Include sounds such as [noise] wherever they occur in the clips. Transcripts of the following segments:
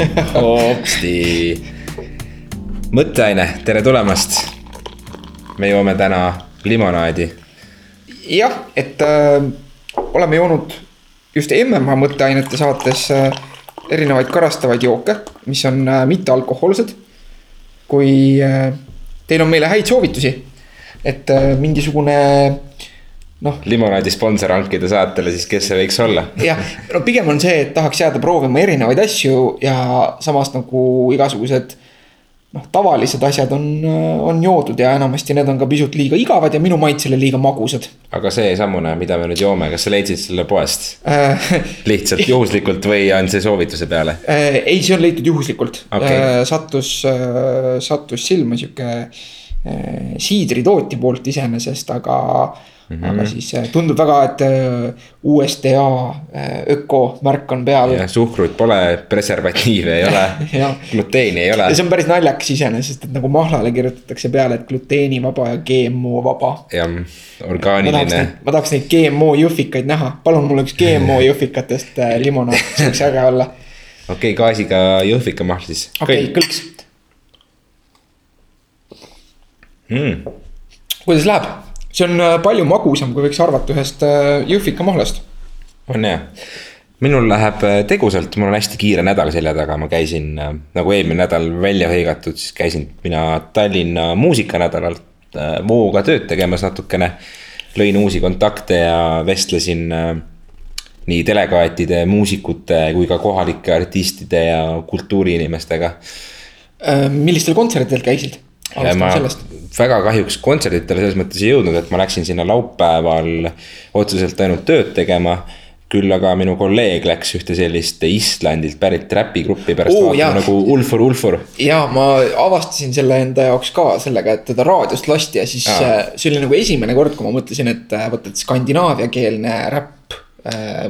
[laughs] hopsti. mõtteaine, tere tulemast. me joome täna limonaadi. jah, et äh, oleme joonud just MM-a mõtteainete saates äh, erinevaid karastavaid jooke, mis on äh, mittealkohoolsed. kui äh, teil on meile häid soovitusi, et äh, mingisugune noh, limonaadi sponsor hankida saatele, siis kes see võiks olla? jah, no pigem on see, et tahaks jääda proovima erinevaid asju ja samas nagu igasugused noh, tavalised asjad on, on joodud ja enamasti need on ka pisut liiga igavad ja minu maitsele liiga magusad aga seesamune, mida me nüüd joome, kas sa leidsid selle poest äh, lihtsalt [laughs] juhuslikult või on see soovituse peale? äh, ei, see on leitud juhuslikult Okei. äh, sattus sattus silma sihuke siidritootja poolt iseenesest, aga mm, -hmm. aga siis äh, tundub väga, et äh, USDA äh, ökomärk on peal. jah, suhkrut pole, preservatiive ei ole [laughs] Jah. gluteeni ei ole ja see on päris naljakas iseenesest, et nagu mahlale kirjutatakse peale, et gluteenivaba ja GMO vaba. ja ma tahaks orgaaniline ma tahaks neid GMO jõhvikaid näha, palun mulle üks GMO [laughs] jõhvikatest limonaad, see võiks äge olla. okei okay,, gaasiga jõhvikamahl siis okei okay,, kõlks, mm.. kuidas läheb? See on äh, palju magusam, kui võiks arvata ühest äh, jõhvikamahlast. on jah, minul läheb äh, tegusalt, mul on hästi kiire nädal selja taga, ma käisin nagu eelmine nädal välja hõigatud, siis käisin mina Tallinna muusikanädalalt äh, Vooga tööd tegemas natukene. lõin uusi kontakte ja vestlesin nii delegaatide, muusikute kui ka kohalike artistide ja kultuuriinimestega millistel kontsertidel käisid? Ma sellest. väga kahjuks kontserditele selles mõttes ei jõudnud, et ma läksin sinna laupäeval otseselt ainult tööd tegema. küll aga minu kolleeg läks ühte sellist Islandilt pärit räpigruppi pärast Oo, vaatama nagu Ulfur Ulfur. ja ma avastasin selle enda jaoks ka sellega, et teda raadiost lasti ja siis Aa. äh, see oli nagu esimene kord, kui ma mõtlesin, et äh, vot, et skandinaaviakeelne räpp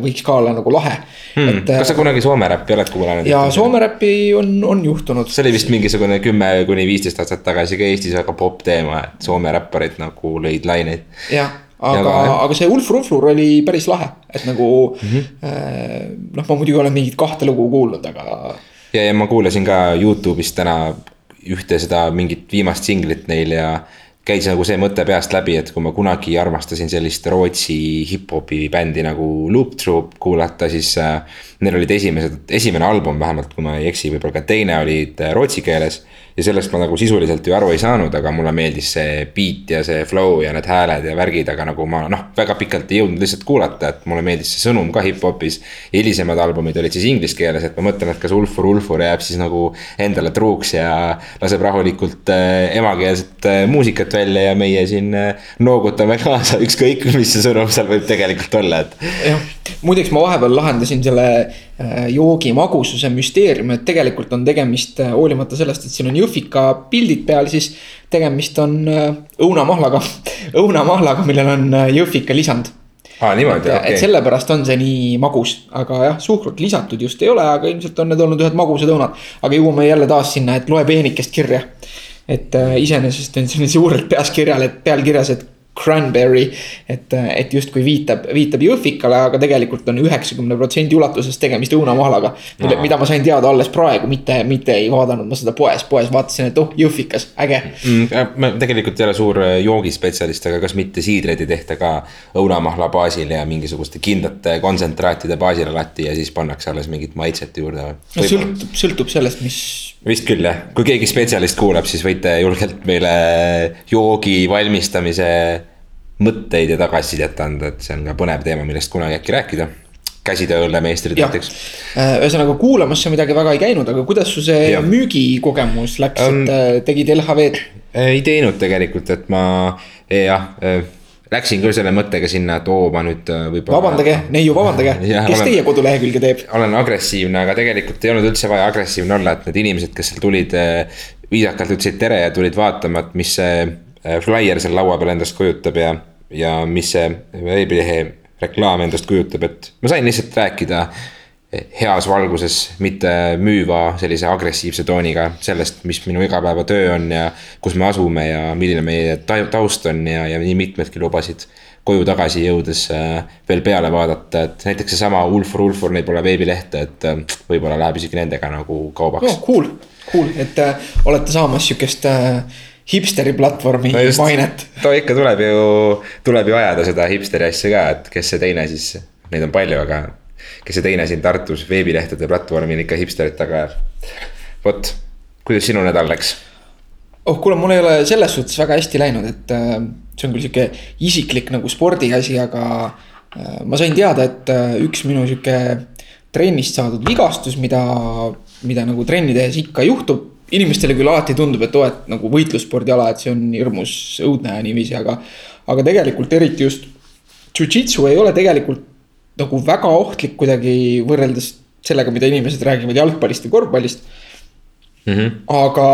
võiks ka olla nagu lahe Hmm. et äh, kas sa kunagi Soome räppi oled kuulanud? ja Soome räppi on, on juhtunud. see oli vist mingisugune kümme kuni viisteist aastat tagasi ka Eestis väga popp teema, et Soome räpparid nagu lõid laineid. jah, Ja aga aga see Ulf Ruflur oli päris lahe, et nagu mm. -hmm. äh, noh, ma muidugi olen mingit kahte lugu kuulnud, aga ja, ja ma kuulasin ka Youtube'is täna ühte seda mingit viimast singlit neil ja käis nagu see mõte peast läbi, et kui ma kunagi armastasin sellist Rootsi hip-hopi bändi nagu Loop Troop kuulata, siis äh, neil olid esimesed, esimene album vähemalt, kui ma ei eksi, võib-olla ka teine olid äh, rootsi keeles. Ja sellest ma nagu sisuliselt ju aru ei saanud, aga mulle meeldis see beat ja see flow ja need hääled ja värgid, aga nagu ma noh, väga pikalt ei jõudnud lihtsalt kuulata, et mulle meeldis see sõnum ka hip-hopis. hilisemad albumid olid siis inglise keeles, et ma mõtlen, et kas Ulfur Ulfur jääb siis nagu endale truuks ja laseb rahulikult äh, emakeelset äh, muusikat välja ja meie siin äh, noogutame kaasa, [laughs] ükskõik mis see sõnum seal võib tegelikult olla, et. jah, muideks ma vahepeal lahendasin selle joogi magususe müsteeriumi, et tegelikult on tegemist äh, hoolimata sellest, et siin on jõhvika pildid peal, siis tegemist on äh, õunamahlaga, [laughs] õunamahlaga, millel on äh, jõhvika lisand. aa, niimoodi, et okay.. sellepärast on see nii magus, aga jah, suhkrut lisatud just ei ole, aga ilmselt on need olnud ühed magusad õunad. aga jõuame jälle taas sinna, et loe peenikest kirja. et äh, iseenesest on siin [laughs] suurelt peas kirjal, et pealkirjas, et cranberry, et, et justkui viitab, viitab jõhvikale, aga tegelikult on üheksakümne protsendi ulatuses tegemist õunamahlaga. Aa., mida ma sain teada alles praegu, mitte, mitte ei vaadanud ma seda poes, poes vaatasin, et oh jõhvikas, äge. Mm, ma tegelikult ei ole suur äh, joogispetsialist, aga kas mitte siidreid ei tehta ka õunamahla baasil ja mingisuguste kindlate kontsentraatide baasil alati ja siis pannakse alles mingit maitset juurde no või? sõltub, sõltub sellest, mis vist küll jah, kui keegi spetsialist kuulab, siis võite julgelt meile joogi valmistamise mõtteid ja tagasisidet anda, et see on ka põnev teema, millest kunagi äkki rääkida. käsitööõllemeistrid jah näiteks, Äh, ühesõnaga kuulamas sa midagi väga ei käinud, aga kuidas su see Jah. müügikogemus läks, Um, et äh, tegid LHV-d? ei teinud tegelikult, et ma jah, läksin küll selle mõttega sinna, et oo, ma nüüd äh, võib-olla. vabandage, neiu, vabandage, [laughs] kes olen- teie kodulehekülge teeb? olen agressiivne, aga tegelikult ei olnud üldse vaja agressiivne olla, et need inimesed, kes seal tulid, viisakalt ütlesid tere ja tulid vaatama, et mis see äh, flyer seal laua peal endast kujutab ja, ja mis see veebilehe reklaam endast kujutab, et ma sain lihtsalt rääkida heas valguses, mitte müüva sellise agressiivse tooniga sellest, mis minu igapäevatöö on ja kus me asume ja milline meie taust on ja, ja nii mitmedki lubasid koju tagasi jõudes äh, veel peale vaadata, et näiteks seesama Ulfur Ulfur, neil pole veebilehte, et äh, võib-olla läheb isegi nendega nagu kaubaks no,. Cool, cool, et äh, olete saamas sihukest äh, hipsteri platvormi no just, mainet. [laughs] no ikka tuleb ju, tuleb ju ajada seda hipsteri asja ka, et kes see teine siis, neid on palju, aga kes see teine siin Tartus veebilehtede platvormil ikka hipsterit taga ajab. vot, kuidas sinu nädal läks? oh kuule, mul ei ole selles suhtes väga hästi läinud, et äh, see on küll sihuke isiklik nagu spordiasi, aga äh, ma sain teada, et äh, üks minu sihuke trennist saadud vigastus, mida, mida nagu trenni tehes ikka juhtub. Inimestele küll alati tundub, et oo, et nagu võitlusspordiala, et see on hirmus õudne ja niiviisi, aga, aga tegelikult eriti just. Jujitsu ei ole tegelikult nagu väga ohtlik kuidagi võrreldes sellega, mida inimesed räägivad jalgpallist ja korvpallist mm. -hmm. aga,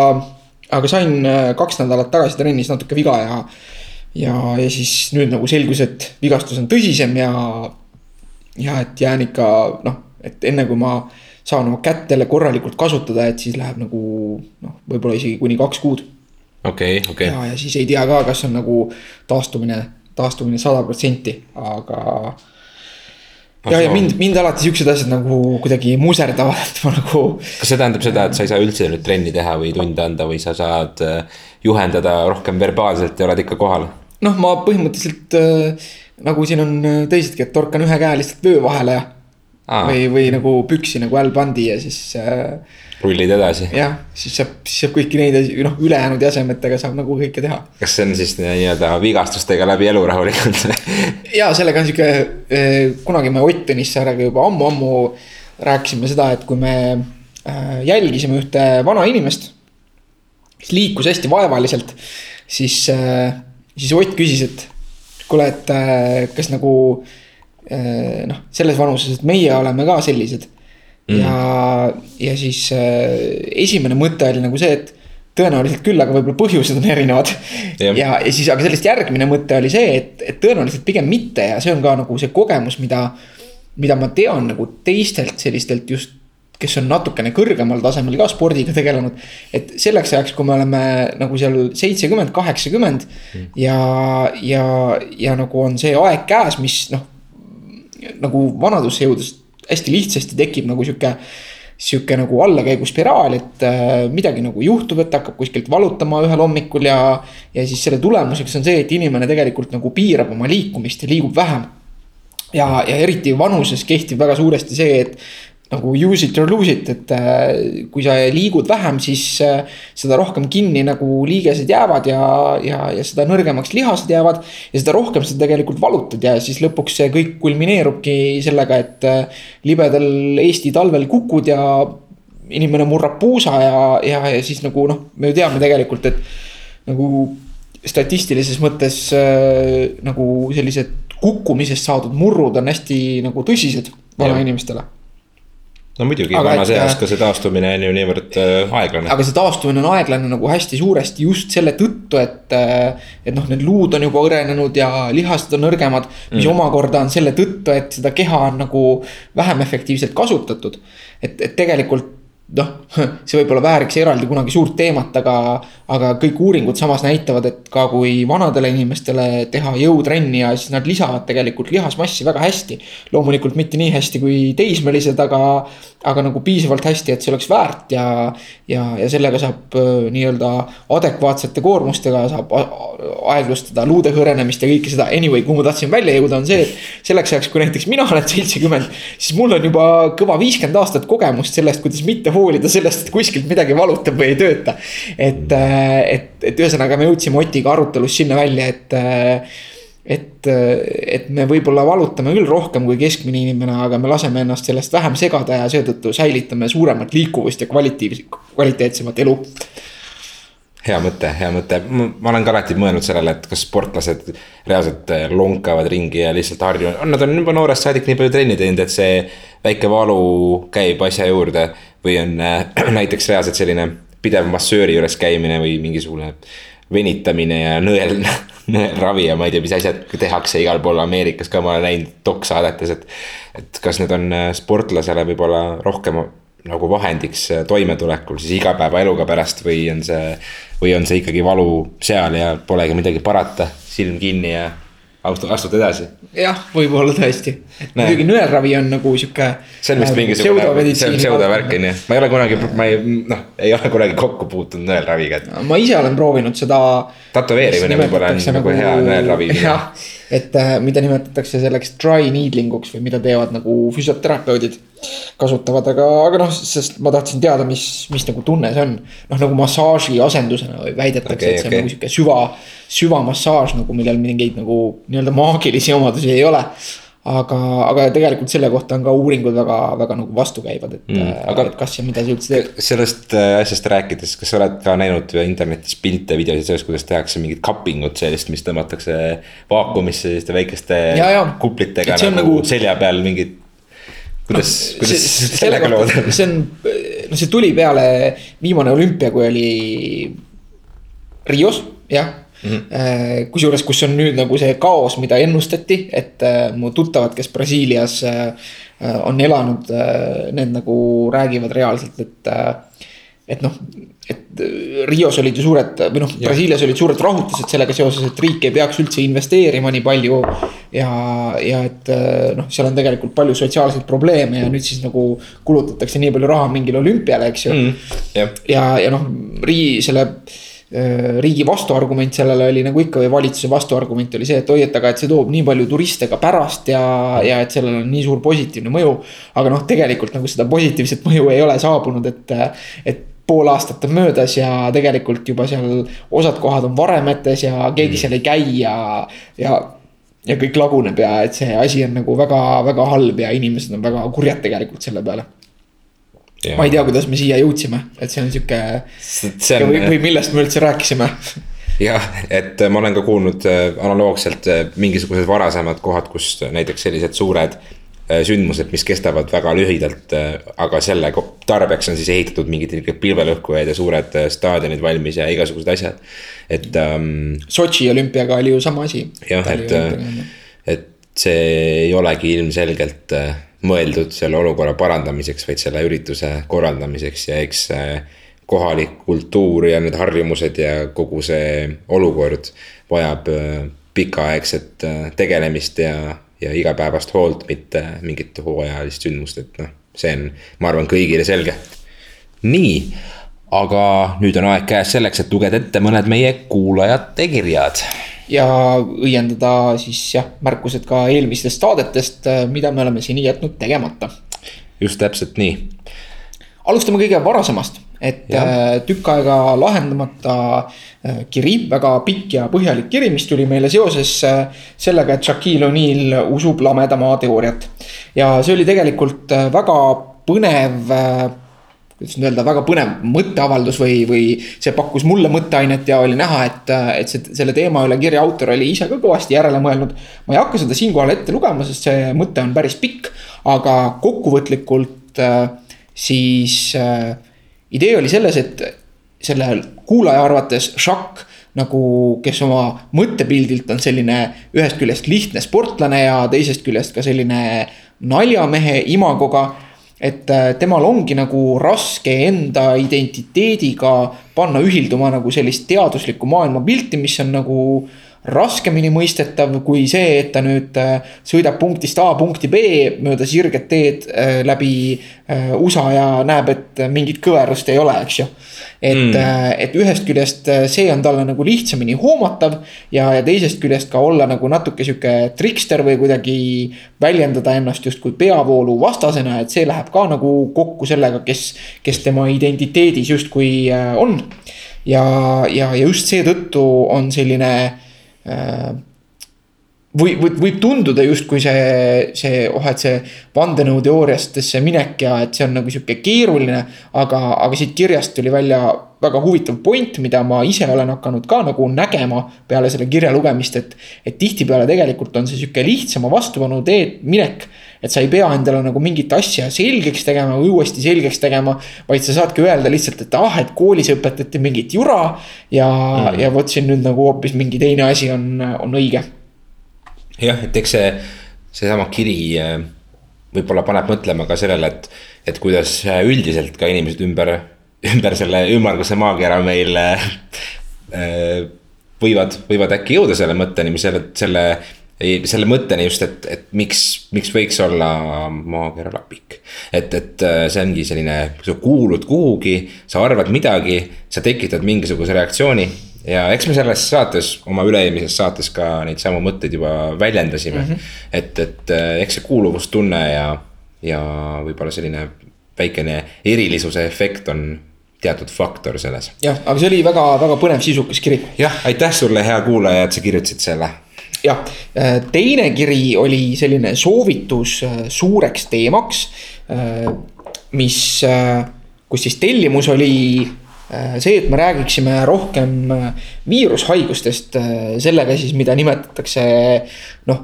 aga sain äh, kaks nädalat tagasi trennis natuke viga ja, ja, ja siis nüüd nagu selgus, et vigastus on tõsisem ja, ja et jään ikka noh, et enne kui ma saan oma kätt jälle korralikult kasutada, et siis läheb nagu noh, võib-olla isegi kuni kaks kuud. okei okei ja, ja siis ei tea ka, kas on nagu taastumine, taastumine sada protsenti, aga ja, ja mind, mind alati siuksed asjad nagu kuidagi muserdavad, et ma nagu. kas see tähendab seda, et sa ei saa üldse nüüd trenni teha või tunde anda või sa saad äh, juhendada rohkem verbaalselt ja oled ikka kohal? noh, ma põhimõtteliselt äh, nagu siin on äh, teisedki, et torkan ühe käe lihtsalt vöö vahele ja. Või, või nagu püksi nagu all pandi ja siis äh, rullid edasi. jah, siis saab, siis saab kõiki neid noh, ülejäänud jäsemetega saab nagu kõike teha. kas see on siis nii-öelda vigastustega läbi elu rahulikult [laughs] ja sellega on sihuke, eh, kunagi me Ott Tõnissaarega juba ammu-ammu rääkisime seda, et kui me eh, jälgisime ühte vana inimest. kes liikus hästi vaevaliselt, siis, eh, siis Ott küsis, et kuule, et kas nagu noh, selles vanuses, et meie oleme ka sellised mm.. ja, ja siis äh, esimene mõte oli nagu see, et tõenäoliselt küll, aga võib-olla põhjused on erinevad. ja, ja siis, aga sellest järgmine mõte oli see, et, et tõenäoliselt pigem mitte ja see on ka nagu see kogemus, mida. mida ma tean nagu teistelt sellistelt just, kes on natukene kõrgemal tasemel ka spordiga tegelenud. et selleks ajaks, kui me oleme nagu seal seitsekümmend, kaheksakümmend mm. ja, ja, ja nagu on see aeg käes, mis noh. Nagu vanadusse jõudes hästi lihtsasti tekib nagu sihuke sihuke nagu allakäiguspiraal, et äh, midagi nagu juhtub, et hakkab kuskilt valutama ühel hommikul ja. ja siis selle tulemuseks on see, et inimene tegelikult nagu piirab oma liikumist ja liigub vähem. ja, ja eriti vanuses kehtib väga suuresti see, et nagu use it or lose it, et äh, kui sa liigud vähem, siis äh, seda rohkem kinni nagu liigesed jäävad ja, ja, ja seda nõrgemaks lihased jäävad. ja seda rohkem sa tegelikult valutad ja siis lõpuks see kõik kulmineerubki sellega, et äh, libedal Eesti talvel kukud ja inimene murrab puusa ja, ja, ja siis nagu noh, me ju teame tegelikult, et nagu statistilises mõttes nagu sellised kukkumisest saadud murrud on hästi nagu tõsised vanainimestele no muidugi, vanas eas ka see taastumine on ju niivõrd äh, aeglane. aga see taastumine on aeglane nagu hästi suuresti just selle tõttu, et. Äh, et noh, need luud on juba hõrenenud ja lihased on nõrgemad, mis mm. omakorda on selle tõttu, et seda keha on nagu vähem efektiivselt kasutatud. et, et tegelikult noh, [laughs] see võib-olla vääriks eraldi kunagi suurt teemat, aga, aga kõik uuringud samas näitavad, et ka kui vanadele inimestele teha jõutrenni ja siis nad lisavad tegelikult lihasmassi väga hästi. loomulikult mitte nii hästi kui teismelised, aga, aga nagu piisavalt hästi, et see oleks väärt ja, ja, ja sellega saab nii-öelda adekvaatsete koormustega saab aeglustada luude hõrenemist ja kõike seda. Anyway, kuhu ma tahtsin välja jõuda, on see, et selleks ajaks, kui näiteks mina olen seitsekümmend, siis mul on juba kõva viiskümmend aastat kogemust sellest, kuidas mitte hoolida sellest, et kuskilt midagi valutab või ei tööta. et, äh, et, et ühesõnaga me jõudsime Otiga arutelus sinna välja, et äh, et, et me võib-olla valutame küll rohkem kui keskmine inimene, aga me laseme ennast sellest vähem segada ja seetõttu säilitame suuremat liikuvust ja kvalitiivs-, kvaliteetsemat elu hea mõte, hea mõte, ma olen ka alati mõelnud sellele, et kas sportlased reaalselt äh, lonkavad ringi ja lihtsalt harjunud, nad on juba noorest saadik nii palju trenni teinud, et see väike valu käib asja juurde. või on äh, [clears throat] näiteks reaalselt selline pidev massööri juures käimine või mingisugune venitamine ja nõel, [laughs] [laughs] ravi ja ma ei tea, mis asjad tehakse igal pool Ameerikas ka, ma olen näinud doksaadetes, et. et kas need on äh, sportlasele võib-olla rohkem nagu vahendiks äh, toimetulekul siis igapäevaeluga pärast või on see. või on see ikkagi valu seal ja polegi midagi parata, silm kinni ja astud, astud edasi. jah, võib-olla tõesti, muidugi nõelravi on nagu sihuke. see on vist äh, mingisugune, see on pseudovärk on ju, ma ei ole kunagi, ma ei noh, ei ole kunagi kokku puutunud nõelraviga. ma ise olen proovinud seda. tätoveerimine võib-olla on nagu, nagu hea nõelravi. [laughs] jah, et äh, mida nimetatakse selleks dry needling uks või mida teevad nagu füsioterapeudid kasutavad, aga, aga noh, sest ma tahtsin teada, mis, mis nagu tunne see on. noh, nagu massaaži asendusena väidetakse okay,, et see okay. on nagu sihuke süva, süvamassaaž nagu, millel mingeid nagu nii-öelda maagilisi omadusi ei ole aga, aga tegelikult selle kohta on ka uuringud väga, väga nagu vastukäivad, et mm,, aga et kas ja mida see üldse teeb. sellest äh, asjast rääkides, kas sa oled ka näinud internetis pilte, videosid sellest, kuidas tehakse mingit cupping ut sellist, mis tõmmatakse vaakumisse selliste väikeste ja, ja. kuplitega nagu, nagu selja peal mingid kuidas no,, kuidas [laughs] sellega lood on? see on, no see tuli peale viimane olümpia, kui oli Rios, jah mm -hmm.. kusjuures, kus on nüüd nagu see kaos, mida ennustati, et äh, mu tuttavad, kes Brasiilias äh, on elanud, need nagu räägivad reaalselt, et et noh, et Rios olid ju suured või noh, Brasiilias olid suured rahutused sellega seoses, et riik ei peaks üldse investeerima nii palju. ja, ja et noh, seal on tegelikult palju sotsiaalseid probleeme ja nüüd siis nagu kulutatakse nii palju raha mingile olümpiale, eks ju mm,. ja, ja noh, riigi selle riigi vastuargument sellele oli nagu ikka või valitsuse vastuargument oli see, et oi, et aga, et see toob nii palju turiste ka pärast ja, ja et sellel on nii suur positiivne mõju. aga noh, tegelikult nagu seda positiivset mõju ei ole saabunud, et, et pool aastat on möödas ja tegelikult juba seal osad kohad on varemetes ja keegi mm. seal ei käi ja, ja. ja kõik laguneb ja et see asi on nagu väga-väga halb ja inimesed on väga kurjad tegelikult selle peale. Ma ei tea, kuidas me siia jõudsime, et see on sihuke. On... või, või millest me üldse rääkisime jah, et ma olen ka kuulnud äh, analoogselt äh, mingisugused varasemad kohad, kus näiteks sellised suured Äh, sündmused, mis kestavad väga lühidalt, äh, aga selle tarbeks on siis ehitatud mingid pilvelõhkujad ja suured äh, staadionid valmis ja igasugused asjad, et ähm,. Sotši olümpiaga oli ju sama asi. jah, et, et see ei olegi ilmselgelt mõeldud selle olukorra parandamiseks, vaid selle ürituse korraldamiseks ja eks kohalik kultuur ja need harjumused ja kogu see olukord vajab pikaaegset tegelemist ja ja igapäevast hoolt, mitte mingit hooajalist sündmust, et noh, see on, ma arvan, kõigile selge. nii, aga nüüd on aeg käes selleks, et lugeda ette mõned meie kuulajate kirjad. Ja õiendada siis jah, märkused ka eelmistest saadetest, mida me oleme siin jätnud tegemata. just täpselt nii. alustame kõige varasemast et ja. Äh, tükk aega lahendamata äh, kiri, väga pikk ja põhjalik kiri, mis tuli meile seoses äh, sellega, et Shaquille O'Neal usub lameda maa teooriat. ja see oli tegelikult väga põnev kuidas nüüd öelda, väga põnev mõtteavaldus või, või see pakkus mulle mõtteainet ja oli näha, et, et see, selle teema üle kirja autor oli ise ka kõvasti järele mõelnud. ma ei hakka seda siinkohal ette lugema, sest see mõte on päris pikk, aga kokkuvõtlikult siis äh, idee oli selles, et selle kuulaja arvates Šak nagu, kes oma mõttepildilt on selline ühest küljest lihtne sportlane ja teisest küljest ka selline naljamehe imagoga. Et äh, temal ongi nagu raske enda identiteediga panna ühilduma nagu sellist teaduslikku maailmapilti, mis on nagu raskemini mõistetav kui see, et ta nüüd äh, sõidab punktist A punkti B mööda sirget teed äh, läbi äh, USA ja näeb, et mingit kõverust ei ole, eks ju. et mm., et ühest küljest see on talle nagu lihtsamini hoomatav ja, ja teisest küljest ka olla nagu natuke sihuke trikster või kuidagi väljendada ennast justkui peavoolu vastasena, et see läheb ka nagu kokku sellega, kes, kes tema identiteedis justkui on. ja, ja, ja just seetõttu on selline Äh, või, võib, võib tunduda justkui see, see, oh, et see vandenõuteooriatesse minek ja et see on nagu sihuke keeruline. aga, aga siit kirjast tuli välja väga huvitav point, mida ma ise olen hakanud ka nagu nägema peale selle kirja lugemist, et. et tihtipeale tegelikult on see sihuke lihtsama vastupanu teed minek. Et sa ei pea endale nagu mingit asja selgeks tegema või uuesti selgeks tegema. vaid sa saadki öelda lihtsalt, et ah, et koolis õpetati mingit jura ja mm., ja vot siin nüüd nagu hoopis mingi teine asi on, on õige. jah, et eks see, seesama kiri äh, võib-olla paneb mõtlema ka sellele, et, et kuidas üldiselt ka inimesed ümber, ümber selle ümmarguse maakera meil äh, võivad, võivad äkki jõuda selle mõtteni, mis selle, selle selle mõtteni just, et, et miks, miks võiks olla maakera lapik. et, et äh, see ongi selline, sa kuulud kuhugi, sa arvad midagi, sa tekitad mingisuguse reaktsiooni. ja eks me selles saates, oma üle-eelmises saates ka neid samu mõtteid juba väljendasime mm. -hmm. et, et äh, eks see kuuluvustunne ja, ja võib-olla selline väikene erilisuse efekt on teatud faktor selles. jah, aga see oli väga-väga põnev sisukas kiri. jah, aitäh sulle, hea kuulaja, et sa kirjutasid selle jah, äh, teine kiri oli selline soovitus äh, suureks teemaks, äh, mis, kus siis tellimus oli see, et me räägiksime rohkem viirushaigustest, sellega siis, mida nimetatakse noh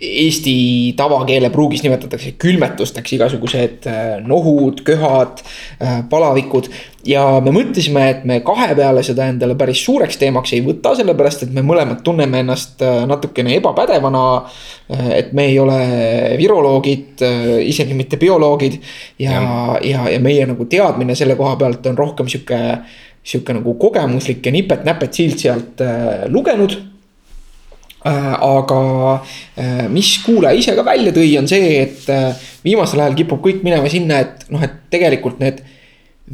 Eesti tavakeele pruugis nimetatakse külmetusteks igasugused äh, nohud, köhad, äh, palavikud. ja me mõtlesime, et me kahe peale seda endale päris suureks teemaks ei võta, sellepärast et me mõlemad tunneme ennast äh, natukene ebapädevana. et me ei ole viroloogid, isegi mitte bioloogid ja, ja, ja, ja meie nagu teadmine selle koha pealt on rohkem sihuke sihuke nagu kogemuslik ja nipet-näpet siit-sealt lugenud aga äh, mis kuulaja ise ka välja tõi, on see, et äh, viimasel ajal kipub kõik minema sinna, et noh, et tegelikult need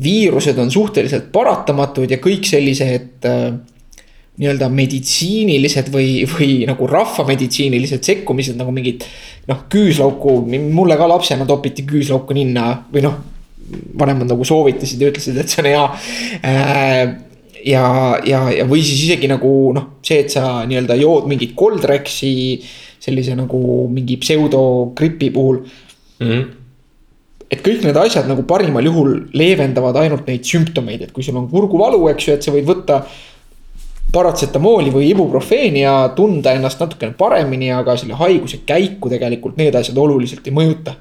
viirused on suhteliselt paratamatud ja kõik sellised nii-öelda meditsiinilised või, või nagu rahvameditsiinilised sekkumised nagu mingid noh, küüslauku, mulle ka lapsena topiti küüslauku ninna või noh, vanemad nagu soovitasid ja ütlesid, et see on hea ja, ja, ja või siis isegi nagu noh, see, et sa nii-öelda jood mingit Coldrexi sellise nagu mingi pseudogripi puhul mm. -hmm. et kõik need asjad nagu parimal juhul leevendavad ainult neid sümptomeid, et kui sul on kurguvalu, eks ju, et sa võid võtta paratsetamooli või ibuprofeeni ja tunda ennast natukene paremini, aga selle haiguse käiku tegelikult need asjad oluliselt ei mõjuta.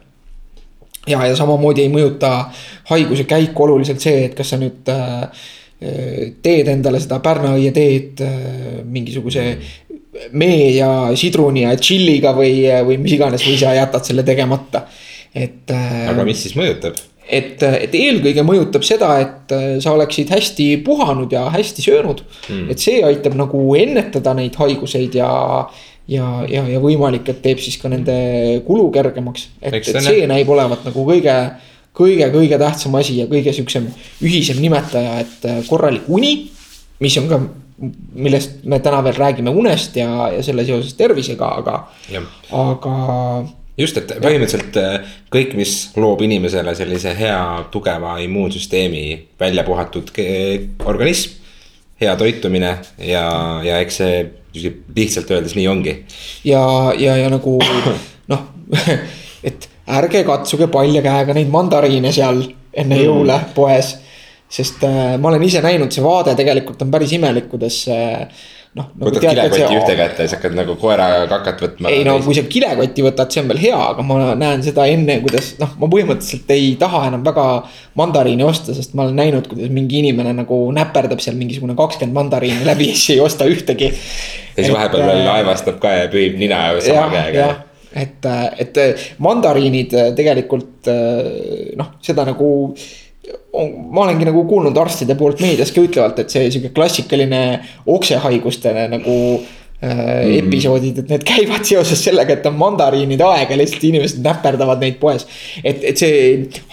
ja, ja samamoodi ei mõjuta haiguse käiku oluliselt see, et kas sa nüüd äh, teed endale seda pärnaõie teed äh, mingisuguse mee ja sidruni ja tšilliga või, või mis iganes või sa jätad selle tegemata, et. Äh, aga mis siis mõjutab? et, et eelkõige mõjutab seda, et äh, sa oleksid hästi puhanud ja hästi söönud hmm.. et see aitab nagu ennetada neid haiguseid ja, ja, ja, ja võimalik, et teeb siis ka nende kulu kergemaks. et, et see näib olevat nagu kõige kõige-kõige tähtsam asi ja kõige sihukesem ühisem nimetaja, et äh, korralik uni, mis on ka, millest me täna veel räägime unest ja, ja selle seoses tervisega, aga, aga. just, et põhimõtteliselt äh, kõik, mis loob inimesele sellise hea tugeva immuunsüsteemi välja puhatud organism. hea toitumine ja, ja eks see lihtsalt öeldes nii ongi. ja, ja, ja nagu noh [laughs] et ärge katsuge palja käega neid mandariine seal enne mm. jõule poes. sest äh, ma olen ise näinud, see vaade tegelikult on päris imelik, kuidas äh, noh nagu. võtad kilekoti see... ühte kätte ja siis hakkad nagu koera kakat võtma. ei no kui sa kilekotti võtad, see on veel hea, aga ma näen seda enne, kuidas noh, ma põhimõtteliselt ei taha enam väga mandariini osta, sest ma olen näinud, kuidas mingi inimene nagu näperdab seal mingisugune kakskümmend mandariini läbi ja siis ei osta ühtegi. ja siis vahepeal veel äh, aevastab ka ja püüab nina sama käega et, et mandariinid tegelikult noh, seda nagu ma olengi nagu kuulnud arstide poolt meedias ka ütlevalt, et see sihuke klassikaline oksehaiguste nagu mm. episoodid, et need [laughs] käivad seoses sellega, et on mandariinide aeg ja lihtsalt inimesed näperdavad neid poes. et, et see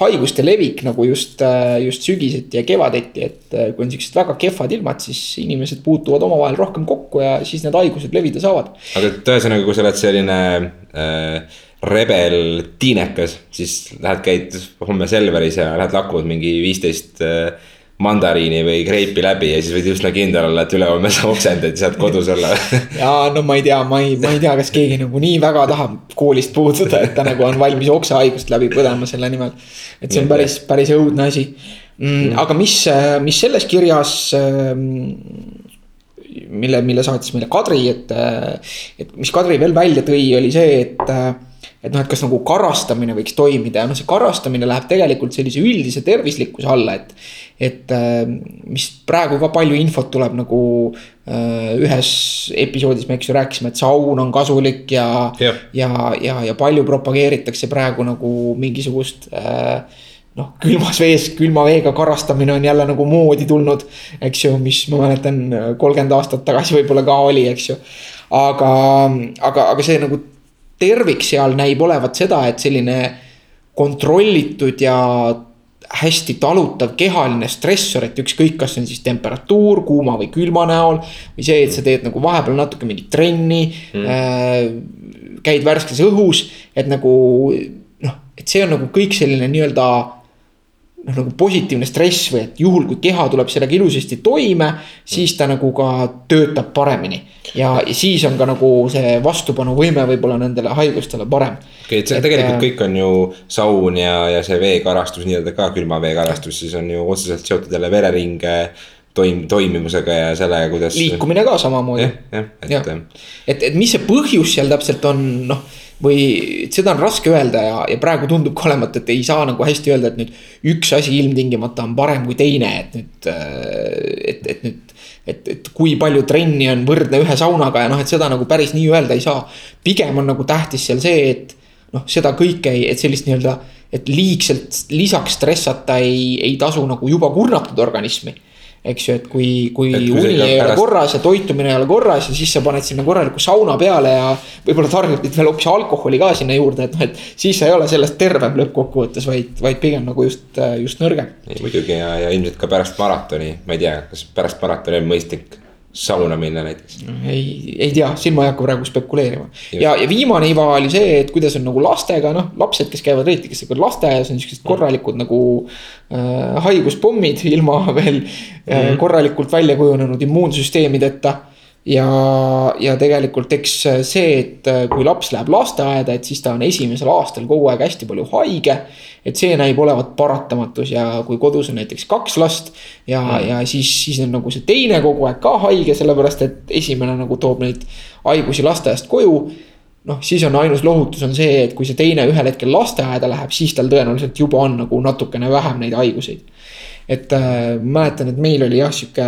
haiguste levik nagu just, äh, just sügiseti ja kevadeti, et äh, kui on siuksed väga kehvad ilmad, siis inimesed puutuvad omavahel rohkem kokku ja siis need haigused levida saavad. aga et ühesõnaga, kui sa oled selline äh, rebel tiinekas, siis lähed, käid homme Selveris ja lähed lakud mingi viisteist äh, mandariini või kreipi läbi ja siis võid üsna kindel olla, et ülehomme sa oksendad ja saad kodus olla [laughs] ja no ma ei tea, ma ei, ma ei tea, kas keegi nagu nii väga tahab koolist puududa, et ta nagu on valmis oksehaigust läbi põdema selle nimel. et see on päris, päris õudne asi mm,. aga mis, mis selles kirjas ähm, mille, mille saatis meile Kadri, et, et mis Kadri veel välja tõi, oli see, et et noh, et kas nagu karastamine võiks toimida ja noh, see karastamine läheb tegelikult sellise üldise tervislikkuse alla, et. Et mis praegu ka palju infot tuleb nagu ühes episoodis me, eks ju, rääkisime, et saun on kasulik ja, ja, ja, ja, ja palju propageeritakse praegu nagu mingisugust äh, noh, külmas vees, külma veega karastamine on jälle nagu moodi tulnud, eks ju, mis ma mäletan, kolmkümmend aastat tagasi võib-olla ka oli, eks ju. aga, aga, aga see nagu tervik seal näib olevat seda, et selline kontrollitud ja hästi talutav kehaline stressor, et ükskõik, kas see on siis temperatuur kuuma või külma näol. või see, et sa teed nagu vahepeal natuke mingit trenni mm. äh,. käid värskes õhus, et nagu noh, et see on nagu kõik selline nii-öelda noh, nagu positiivne stress või et juhul, kui keha tuleb sellega ilusasti toime, siis ta nagu ka töötab paremini. ja siis on ka nagu see vastupanuvõime võib-olla nendele haigustele parem. okei okay,, et see et, tegelikult äh, kõik on ju saun ja, ja see veekarastus nii-öelda ka külma veekarastus, siis on ju otseselt seotud jälle vereringe toim-, toimimusega ja sellega, kuidas. liikumine ka samamoodi. jah, jah, et. et, et mis see põhjus seal täpselt on, noh või seda on raske öelda ja, ja praegu tundub ka olevat, et ei saa nagu hästi öelda, et nüüd üks asi ilmtingimata on parem kui teine, et nüüd, äh, et, et nüüd. et, et kui palju trenni on võrdne ühe saunaga ja noh, et seda nagu päris nii öelda ei saa. pigem on nagu tähtis seal see, et noh, seda kõike ei, et sellist nii-öelda, et liigselt lisaks stressata ei, ei tasu nagu juba kurnatud organismi eks ju, et kui, kui et uni ei ole pärast... korras ja toitumine ei ole korras ja siis sa paned sinna korraliku sauna peale ja. võib-olla tarbid veel hoopis alkoholi ka sinna juurde, et noh, et siis sa ei ole sellest tervem lõppkokkuvõttes, vaid, vaid pigem nagu just, just nõrgem. muidugi ja, ja ilmselt ka pärast maratoni, ma ei tea, kas pärast maratoni on mõistlik sauna minna näiteks? ei, ei tea, siin ma ei hakka praegu spekuleerima. ja, ja viimane iva oli see, et kuidas on nagu lastega, noh, lapsed, kes käivad eriti, kes käivad lasteaias, on siuksed korralikud nagu äh,. haiguspommid ilma [laughs] veel mm -hmm. korralikult välja kujunenud immuunsüsteemideta ja, ja tegelikult eks see, et kui laps läheb lasteaeda, et siis ta on esimesel aastal kogu aeg hästi palju haige. et see näib olevat paratamatus ja kui kodus on näiteks kaks last ja mm., ja siis, siis on nagu see teine kogu aeg ka haige, sellepärast et esimene nagu toob neid haigusi lasteaiast koju noh, siis on ainus lohutus on see, et kui see teine ühel hetkel lasteaeda läheb, siis tal tõenäoliselt juba on nagu natukene vähem neid haiguseid. et äh, mäletan, et meil oli jah, sihuke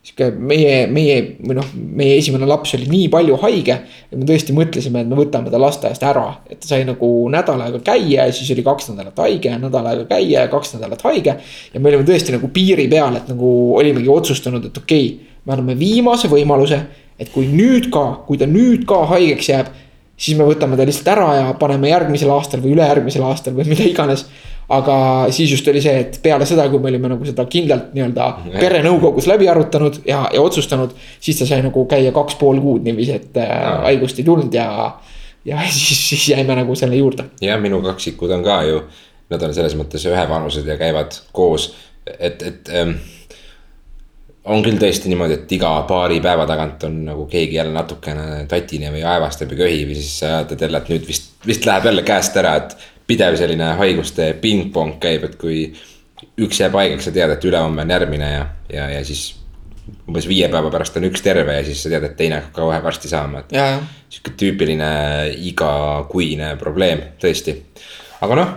sihuke meie, meie või noh, meie esimene laps oli nii palju haige. et me tõesti mõtlesime, et me võtame ta lasteaiast ära, et ta sai nagu nädal aega käia ja siis oli kaks nädalat haige nädal aega käia ja kaks nädalat haige. ja me olime tõesti nagu piiri peal, et nagu olimegi otsustanud, et okei okay,, me anname viimase võimaluse. et kui nüüd ka, kui ta nüüd ka haigeks jääb, siis me võtame ta lihtsalt ära ja paneme järgmisel aastal või ülejärgmisel aastal või mida iganes aga siis just oli see, et peale seda, kui me olime nagu seda kindlalt nii-öelda perenõukogus läbi arutanud ja, ja otsustanud. siis ta sai nagu käia kaks pool kuud niiviisi, et äh, haigust ei tulnud ja, ja [laughs] siis, siis jäime nagu selle juurde. jah, minu kaksikud on ka ju, nad on selles mõttes ühevanused ja käivad koos, et, et ähm, on küll tõesti niimoodi, et iga paari päeva tagant on nagu keegi jälle natukene tatine või aevastab ja köhib ja siis sa tead jälle, et nüüd vist, vist läheb jälle käest ära, et pidev selline haiguste pingpong käib, et kui üks jääb haigeks, sa tead, et ülehomme on järgmine ja, ja, ja siis umbes viie päeva pärast on üks terve ja siis sa tead, et teine hakkab ka kohe varsti saama, et. sihuke tüüpiline igakuine probleem, tõesti aga noh,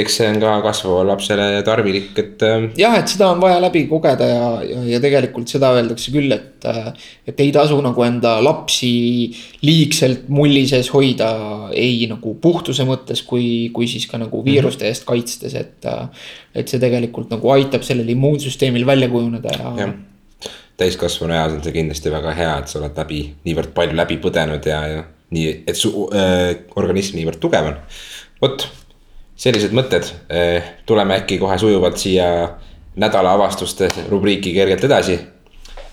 eks see on ka kasvavale lapsele tarvilik, et. Äh, jah, et seda on vaja läbi kogeda ja, ja, ja tegelikult seda öeldakse küll, et. Äh, et ei tasu nagu enda lapsi liigselt mulli sees hoida ei nagu puhtuse mõttes, kui, kui siis ka nagu viiruste eest kaitstes, et. Äh, et see tegelikult nagu aitab sellel immuunsüsteemil välja kujuneda ja, ja täiskasvanu eas on see kindlasti väga hea, et sa oled läbi, niivõrd palju läbi põdenud ja, ja nii, et su äh, organism niivõrd tugev on. vot, sellised mõtted, eh, tuleme äkki kohe sujuvalt siia nädala avastuste rubriiki kergelt edasi.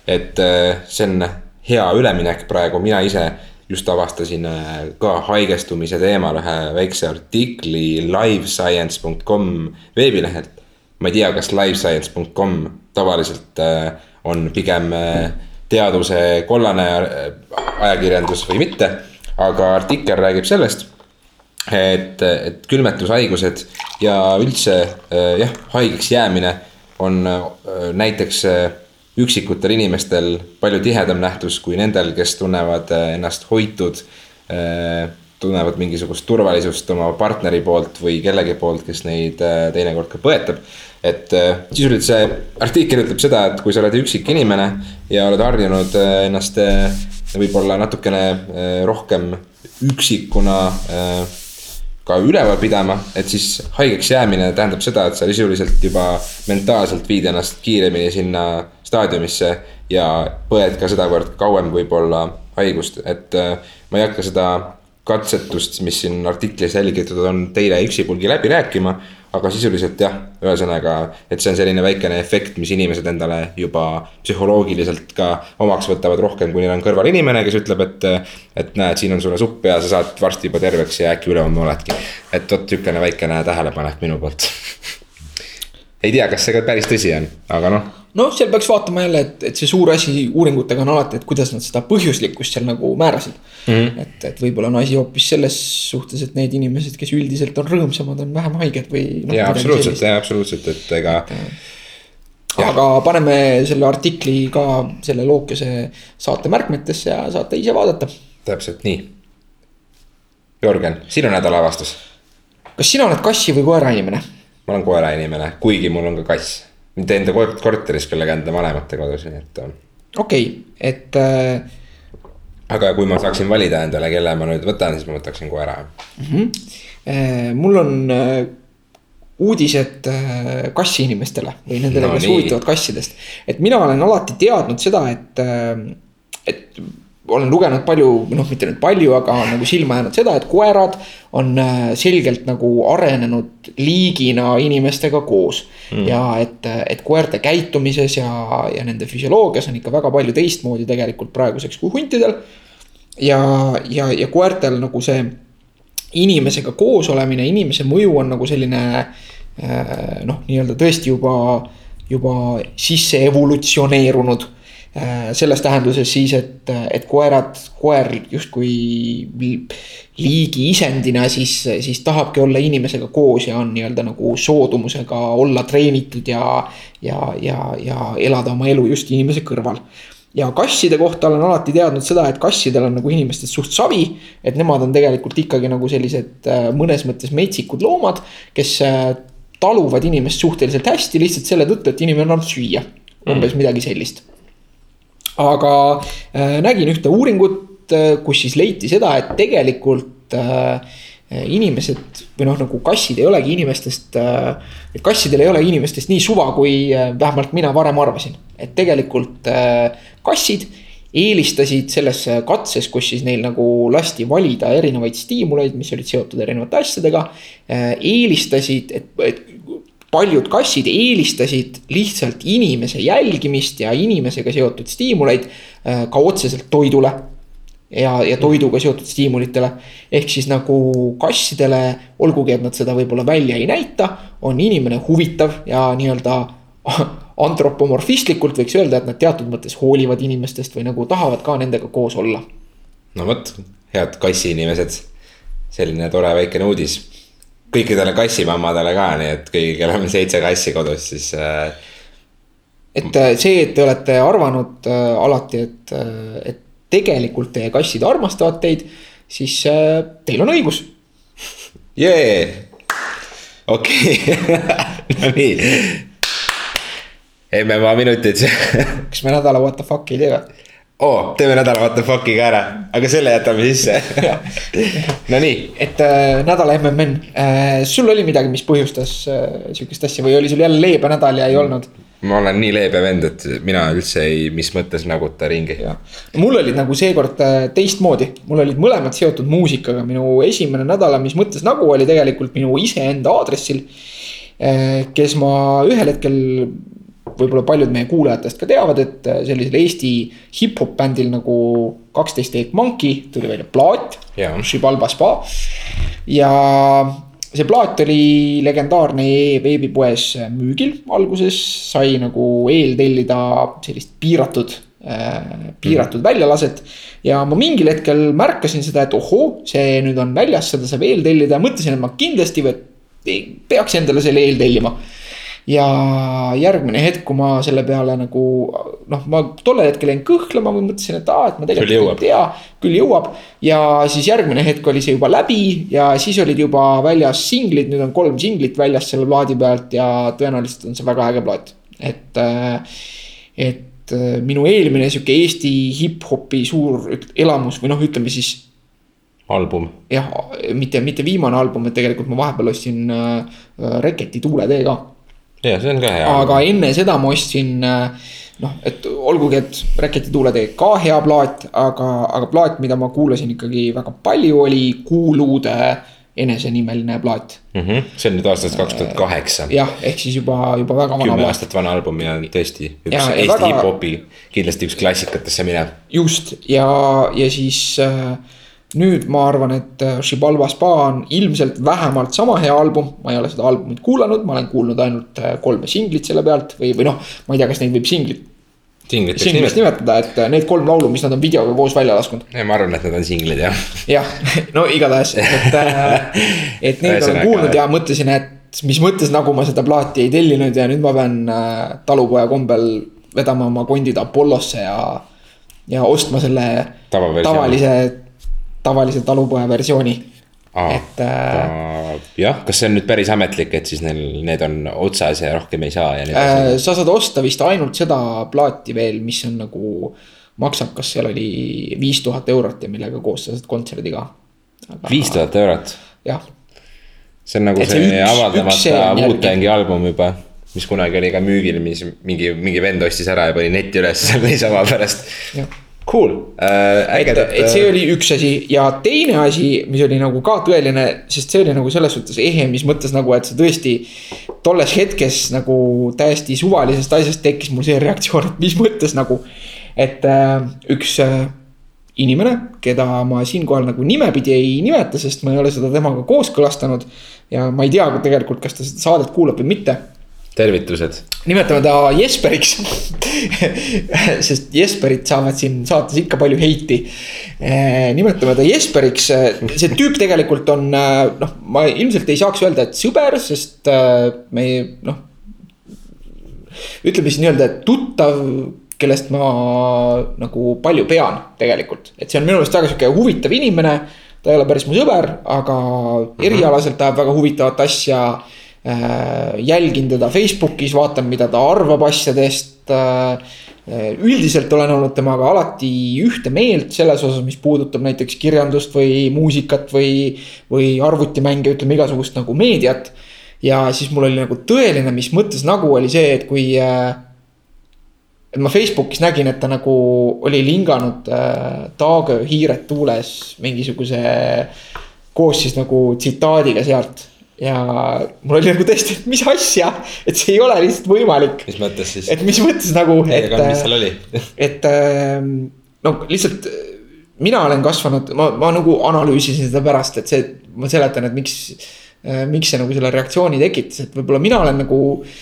et eh, see on hea üleminek praegu, mina ise just avastasin eh, ka haigestumise teemal ühe väikse artikli livescience.com veebilehelt. ma ei tea, kas livescience.com tavaliselt on pigem teaduse kollane ajakirjandus või mitte, aga artikkel räägib sellest et, et külmetushaigused ja üldse äh, jah, haigeks jäämine on äh, näiteks äh, üksikutel inimestel palju tihedam nähtus kui nendel, kes tunnevad ennast hoitud. tunnevad mingisugust turvalisust oma partneri poolt või kellegi poolt, kes neid teinekord ka põetab. et sisuliselt see artikkel ütleb seda, et kui sa oled üksik inimene ja oled harjunud ennast võib-olla natukene rohkem üksikuna ka üleval pidama, et siis haigeks jäämine tähendab seda, et sa sisuliselt juba mentaalselt viid ennast kiiremini sinna staadiumisse ja põed ka sedavõrd kauem võib-olla haigust, et ma ei hakka seda katsetust, mis siin artiklis jälgitud on, teile üksipulgi läbi rääkima. Aga sisuliselt jah, ühesõnaga, et see on selline väikene efekt, mis inimesed endale juba psühholoogiliselt ka omaks võtavad rohkem, kui neil on kõrval inimene, kes ütleb, et. et näed, siin on sulle supp ja sa saad varsti juba terveks ja äkki ülehomme oledki. et vot sihukene väikene tähelepanek minu poolt [laughs] ei tea, kas see ka päris tõsi on, aga noh noh, seal peaks vaatama jälle, et, et see suur asi uuringutega on alati, et kuidas nad seda põhjuslikkust seal nagu määrasid mm. -hmm. et, et võib-olla on asi hoopis selles suhtes, et need inimesed, kes üldiselt on rõõmsamad, on vähem haiged või no,. jaa, absoluutselt, jaa, absoluutselt, et ega. aga paneme selle artikli ka selle lookese saate märkmetesse ja saate ise vaadata. täpselt nii. Jörgen, sinu nädala avastus. kas sina oled kassi või koera inimene? Ma olen koera inimene, kuigi mul on ka kass mitte enda korteris, kellega enda vanemate kodus, nii et. Okei okay,, et äh.... aga kui ma saaksin valida endale, kelle ma nüüd võtan, siis ma võtaksin koera mm. -hmm. mul on äh, uudised äh, kassiinimestele või nendele no,, kes huvituvad kassidest. et mina olen alati teadnud seda, et, et olen lugenud palju, noh, mitte nüüd palju, aga nagu silma jäänud seda, et koerad on äh, selgelt nagu arenenud liigina inimestega koos. Mm.. ja et, et koerte käitumises ja, ja nende füsioloogias on ikka väga palju teistmoodi tegelikult praeguseks kui huntidel. ja, ja, ja koertel nagu see inimesega koos olemine, inimese mõju on nagu selline äh, noh, nii-öelda tõesti juba, juba sisse evolutsioneerunud selles tähenduses siis, et, et koerad, koer justkui liigi isendina siis, siis tahabki olla inimesega koos ja on nii-öelda nagu soodumusega olla treenitud ja, ja, ja, ja elada oma elu just inimese kõrval ja kasside kohta olen alati teadnud seda, et kassidel on nagu inimestest suht savi. et nemad on tegelikult ikkagi nagu sellised äh, mõnes mõttes metsikud loomad, kes äh, taluvad inimest suhteliselt hästi lihtsalt selle tõttu, et inimene annab süüa. umbes mm. midagi sellist aga äh, nägin ühte uuringut, äh, kus siis leiti seda, et tegelikult äh, inimesed või noh, nagu kassid ei olegi inimestest et kassidel ei ole inimestest nii suva, kui äh, vähemalt mina varem arvasin. et tegelikult kassid eelistasid selles katses, kus siis neil nagu lasti valida erinevaid stiimuleid, mis olid seotud erinevate asjadega. eelistasid, et, et paljud kassid eelistasid lihtsalt inimese jälgimist ja inimesega seotud stiimuleid äh, ka otseselt toidule. ja, ja toiduga seotud stiimulitele. ehk siis nagu kassidele, olgugi et nad seda võib-olla välja ei näita, on inimene huvitav ja nii-öelda [laughs] antropomorfistlikult võiks öelda, et nad teatud mõttes hoolivad inimestest või nagu tahavad ka nendega koos olla. no vot, head kassiinimesed, selline tore väikene uudis kõikidele kassimammadele ka, nii et kõigil, kellel on seitse kassi kodus, siis äh.... et äh, see, et te olete arvanud äh, alati, et, äh, et tegelikult teie kassid armastavad teid, siis äh, teil on õigus. jee, okei, [laughs] no nii. MM-a minutid kas me nädala what the fuck'i ei tee või? Oo oh,, teeme nädala what the fuck'i ka ära, aga selle jätame sisse [laughs] Nonii. et äh, nädala MMN äh,, sul oli midagi, mis põhjustas äh, sihukest asja või oli sul jälle leebe nädal ja ei olnud? ma olen nii leebe vend, et mina üldse ei, mis mõttes naguta ringi. mul olid nagu seekord äh, teistmoodi, mul olid mõlemad seotud muusikaga, minu esimene nädala, mis mõttes nagu oli tegelikult minu iseenda aadressil. Äh, kes ma ühel hetkel võib-olla paljud meie kuulajatest ka teavad, et äh, sellisel Eesti hip-hop bändil nagu kaksteist Eight Monkey tuli välja plaat. Shibalba Spa. ja see plaat oli legendaarne e-veebipoes müügil alguses, sai nagu eeltellida sellist piiratud äh,, piiratud mm. väljalaset. ja ma mingil hetkel märkasin seda, et ohoo, see nüüd on väljas, seda saab eeltellida, mõtlesin, et ma kindlasti peaks endale selle eeltellima ja järgmine hetk, kui ma selle peale nagu noh, ma tollel hetkel jäin kõhklema või mõtlesin, et aa, et ma tegelikult ei tea. küll jõuab. Ja siis järgmine hetk oli see juba läbi ja siis olid juba väljas singlid, nüüd on kolm singlit väljas selle plaadi pealt ja tõenäoliselt on see väga äge plaat, et. et äh, minu eelmine sihuke Eesti hip-hopi suur elamus või noh, ütleme siis album, jah, mitte, mitte viimane album, et tegelikult ma vahepeal ostsin äh, Reketi Tuuletee ka ja see on ka hea. aga enne seda ma ostsin äh, noh, et olgugi, et Reketi tuuletee ka hea plaat, aga, aga plaat, mida ma kuulasin ikkagi väga palju, oli Kuuluude enesenimeline plaat. Mhm. see on nüüd aastast kaks tuhat kaheksa. jah, ehk siis juba, juba väga vana kümme aastat vana album ja tõesti üks ja Eesti väga- hip-hopi kindlasti üks klassikatesse minev. just ja, ja siis äh, nüüd ma arvan, et äh, Shibalba spa on ilmselt vähemalt sama hea album, ma ei ole seda albumit kuulanud, ma olen kuulnud ainult äh, kolme singlit selle pealt või, või noh, ma ei tea, kas neid võib singlit, singliteks singlist nimetada. et äh, need kolm laulu, mis nad on videoga koos välja lasknud. ma arvan, et need on singlid jah. jah, [laughs] no igatahes, et, et neid olen kuulnud ja mõtlesin, et mis mõttes nagu ma seda plaati ei tellinud ja nüüd ma pean talupoja kombel vedama oma kondid Apollosse ja, ja ostma selle Tavaversiooni. tavalise, tavalise talupoja versiooni. Aa, et äh, jah, kas see on nüüd päris ametlik, et siis neil, need on otsas ja rohkem ei saa ja nii äh, edasi? sa saad osta vist ainult seda plaati veel, mis on nagu, maksab, kas seal oli viis tuhat eurot ja millega koos sa saad kontserdi ka. viis tuhat eurot, jah see on nagu Et see see, üks- avaldamata. Wu-Tangi album juba. mis kunagi oli ka müügil, mis mingi, mingi vend ostis ära ja pani netti üles [laughs] selle niisama pärast Jah.. Cool äh,, et, et see oli üks asi ja teine asi, mis oli nagu ka tõeline, sest see oli nagu selles suhtes ehe, mis mõttes nagu, et see tõesti. tolles hetkes nagu täiesti suvalisest asjast tekkis mul see reaktsioon, et mis mõttes nagu, et äh, üks äh, inimene, keda ma siinkohal nagu nimepidi ei nimeta, sest ma ei ole seda temaga kooskõlastanud. ja ma ei tea tegelikult, kas ta seda saadet kuulab või mitte tervitused. nimetame ta Jesperiks. [laughs] sest Jesperit saavad siin saates ikka palju heiti. nimetame ta Jesperiks, see tüüp tegelikult on noh, ma ilmselt ei saaks öelda, et sõber, sest me noh. ütleme siis nii-öelda, tuttav, kellest ma nagu palju pean tegelikult, et see on minu meelest väga sihuke huvitav inimene ta ei ole päris mu sõber, aga erialaselt ajab väga huvitavat asja äh,. Jälgin teda Facebookis, vaatan, mida ta arvab asjadest äh,. üldiselt olen olnud temaga alati ühte meelt selles osas, mis puudutab näiteks kirjandust või muusikat või, või arvutimänge, ütleme igasugust nagu meediat. ja siis mul oli nagu tõeline, mis mõttes nagu oli see, et kui äh, et ma Facebookis nägin, et ta nagu oli linganud äh, Taagöö hiired tuules mingisuguse koos siis nagu tsitaadiga sealt. Ja mul oli nagu tõesti, et mis asja, et see ei ole lihtsalt võimalik. mis mõttes siis? et mis mõttes nagu, et mis, seal oli? [laughs] et ähm, no lihtsalt äh, mina olen kasvanud, ma, ma nagu analüüsisin seda pärast, et see, ma seletan, et miks, miks see nagu selle reaktsiooni tekitas, et võib-olla mina olen nagu äh,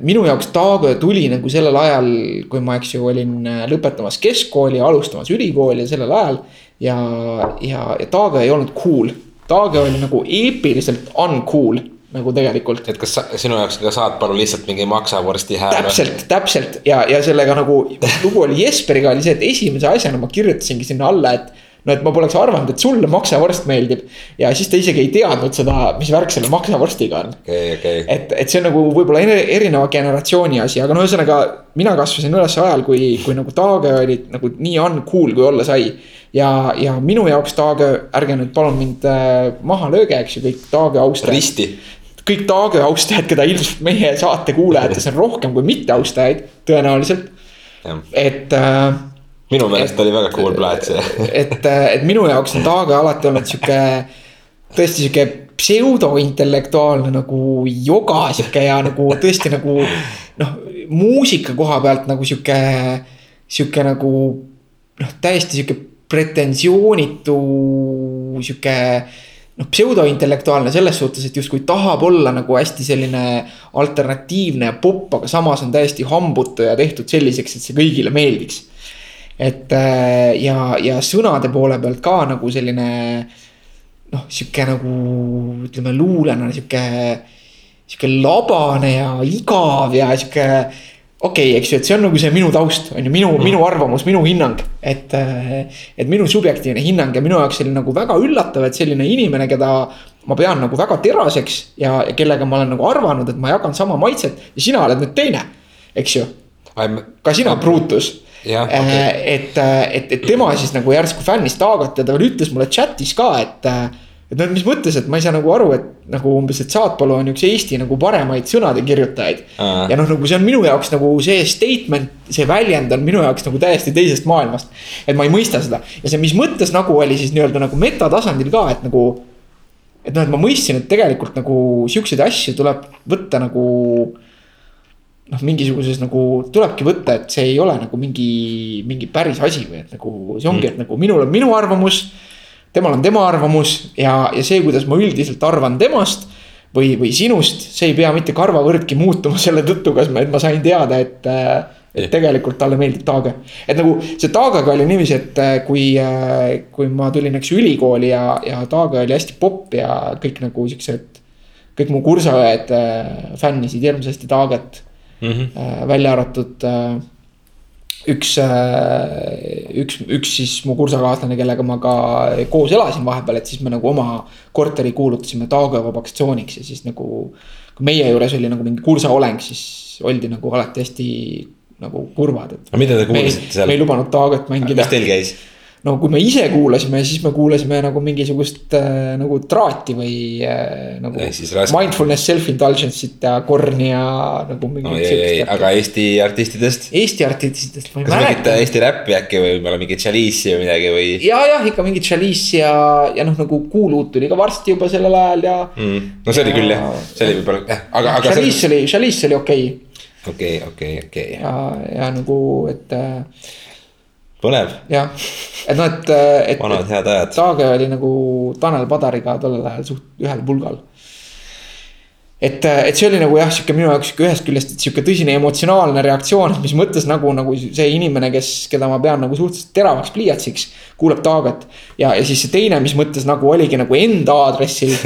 minu jaoks Taagöö tuli nagu sellel ajal, kui ma, eks ju, olin äh, lõpetamas keskkooli ja alustamas ülikooli sellel ajal. ja, ja, ja Taagöö ei olnud cool, Taagöö oli nagu eepiliselt uncool nagu tegelikult. et kas sa, sinu jaoks ka Saatpalu lihtsalt mingi maksavorsti hääl? täpselt, täpselt ja, ja sellega nagu lugu oli Jesperiga oli see, et esimese asjana ma kirjutasingi sinna alla, et no et ma poleks arvanud, et sulle maksavorst meeldib. ja siis ta isegi ei teadnud seda, mis värk selle maksavorstiga on. okei, okei. et, et see on nagu võib-olla eri- erineva generatsiooni asi, aga no ühesõnaga mina kasvasin üles ajal, kui, kui nagu Taage oli nagu nii uncool, kui olla sai. ja, ja minu jaoks Taage, ärge nüüd palun mind äh, maha lööge, eks ju, kõik Taage austajad. risti. kõik Taage austajad, keda ilmselt meie saate kuulajates on rohkem kui mitteaustajaid, tõenäoliselt, et äh, minu meelest oli väga cool plaat see. [laughs] et, et minu jaoks on Taage alati olnud sihuke, tõesti sihuke pseudointellektuaalne nagu joga sihuke ja nagu tõesti nagu noh, muusika koha pealt nagu sihuke, sihuke nagu noh, täiesti sihuke pretensioonitu sihuke noh, pseudointellektuaalne selles suhtes, et justkui tahab olla nagu hästi selline alternatiivne ja popp, aga samas on täiesti hambutu ja tehtud selliseks, et see kõigile meeldiks et äh, ja, ja sõnade poole pealt ka nagu selline noh, sihuke nagu ütleme luulena sihuke, sihuke labane ja igav ja sihuke okei okay,, eks ju, et see on nagu see minu taust, on ju, minu mm., minu arvamus, minu hinnang. et, et minu subjektiivne hinnang ja minu jaoks oli nagu väga üllatav, et selline inimene, keda ma pean nagu väga teraseks ja, ja kellega ma olen nagu arvanud, et ma jagan sama maitset ja sina oled nüüd teine, eks ju. ka sina, Brutus. Okay. et, et, et tema siis nagu järsku fännist taagati ja ta veel ütles mulle chat'is ka, et et noh, mis mõttes, et ma ei saa nagu aru, et nagu umbes, et Saatpalu on üks Eesti nagu paremaid sõnade kirjutajaid. ja noh, nagu see on minu jaoks nagu see statement, see väljend on minu jaoks nagu täiesti teisest maailmast. et ma ei mõista seda ja see, mis mõttes nagu oli siis nii-öelda nagu metatasandil ka, et nagu. et noh, et ma mõistsin, et tegelikult nagu siukseid asju tuleb võtta nagu noh, mingisuguses nagu tulebki võtta, et see ei ole nagu mingi, mingi päris asi või et nagu see ongi mm., et nagu minul on minu arvamus temal on tema arvamus ja, ja see, kuidas ma üldiselt arvan temast või, või sinust, see ei pea mitte karvavõrdki muutuma selle tõttu, kas ma, et ma sain teada, et, et tegelikult talle meeldib Taage. et nagu see Taagega oli niiviisi, et kui, kui ma tulin, eks ülikooli ja, ja Taage oli hästi popp ja kõik nagu siuksed. kõik mu kursaõed fännisid hirmsasti Taaget mm, -hmm. välja arvatud üks, äh, üks, üks siis mu kursakaaslane, kellega ma ka koos elasin vahepeal, et siis me nagu oma korteri kuulutasime taagavabaks tsooniks ja siis nagu. kui meie juures oli nagu mingi kursaoleng, siis oldi nagu alati hästi nagu kurvad, et. aga mida te kuulasite seal? me ei lubanud taagat mängida. mis teil käis? No kui me ise kuulasime, siis me kuulasime nagu mingisugust äh, nagu traati või äh, nagu. Mindfulness, self-indulgence'it ja korni ja nagu mingit no,. aga Eesti artistidest? Eesti artistidest ma ei mäleta. kas mingit Eesti räppi äkki või võib-olla mingit Chalice'i või midagi või? ja, jah, ikka mingit Chalice'i ja, ja noh, nagu Kuuluut tuli ka varsti juba sellel ajal ja mm.. no see oli küll jah, see oli võib-olla jah, aga, aga. Chalice oli, Chalice oli okei okay.. okei okay,, okei okay,, okei okay.. ja, ja nagu, et äh, põnev. jah, et noh, et, et. vanad head ajad. Taage oli nagu Tanel Padariga tollel ajal suht ühel pulgal. et, et see oli nagu jah, sihuke minu jaoks sihuke ühest küljest, et sihuke tõsine emotsionaalne reaktsioon, mis mõttes nagu, nagu see inimene, kes, keda ma pean nagu suhteliselt teravaks pliiatsiks. kuuleb Taaget ja, ja siis see teine, mis mõttes nagu oligi nagu enda aadressil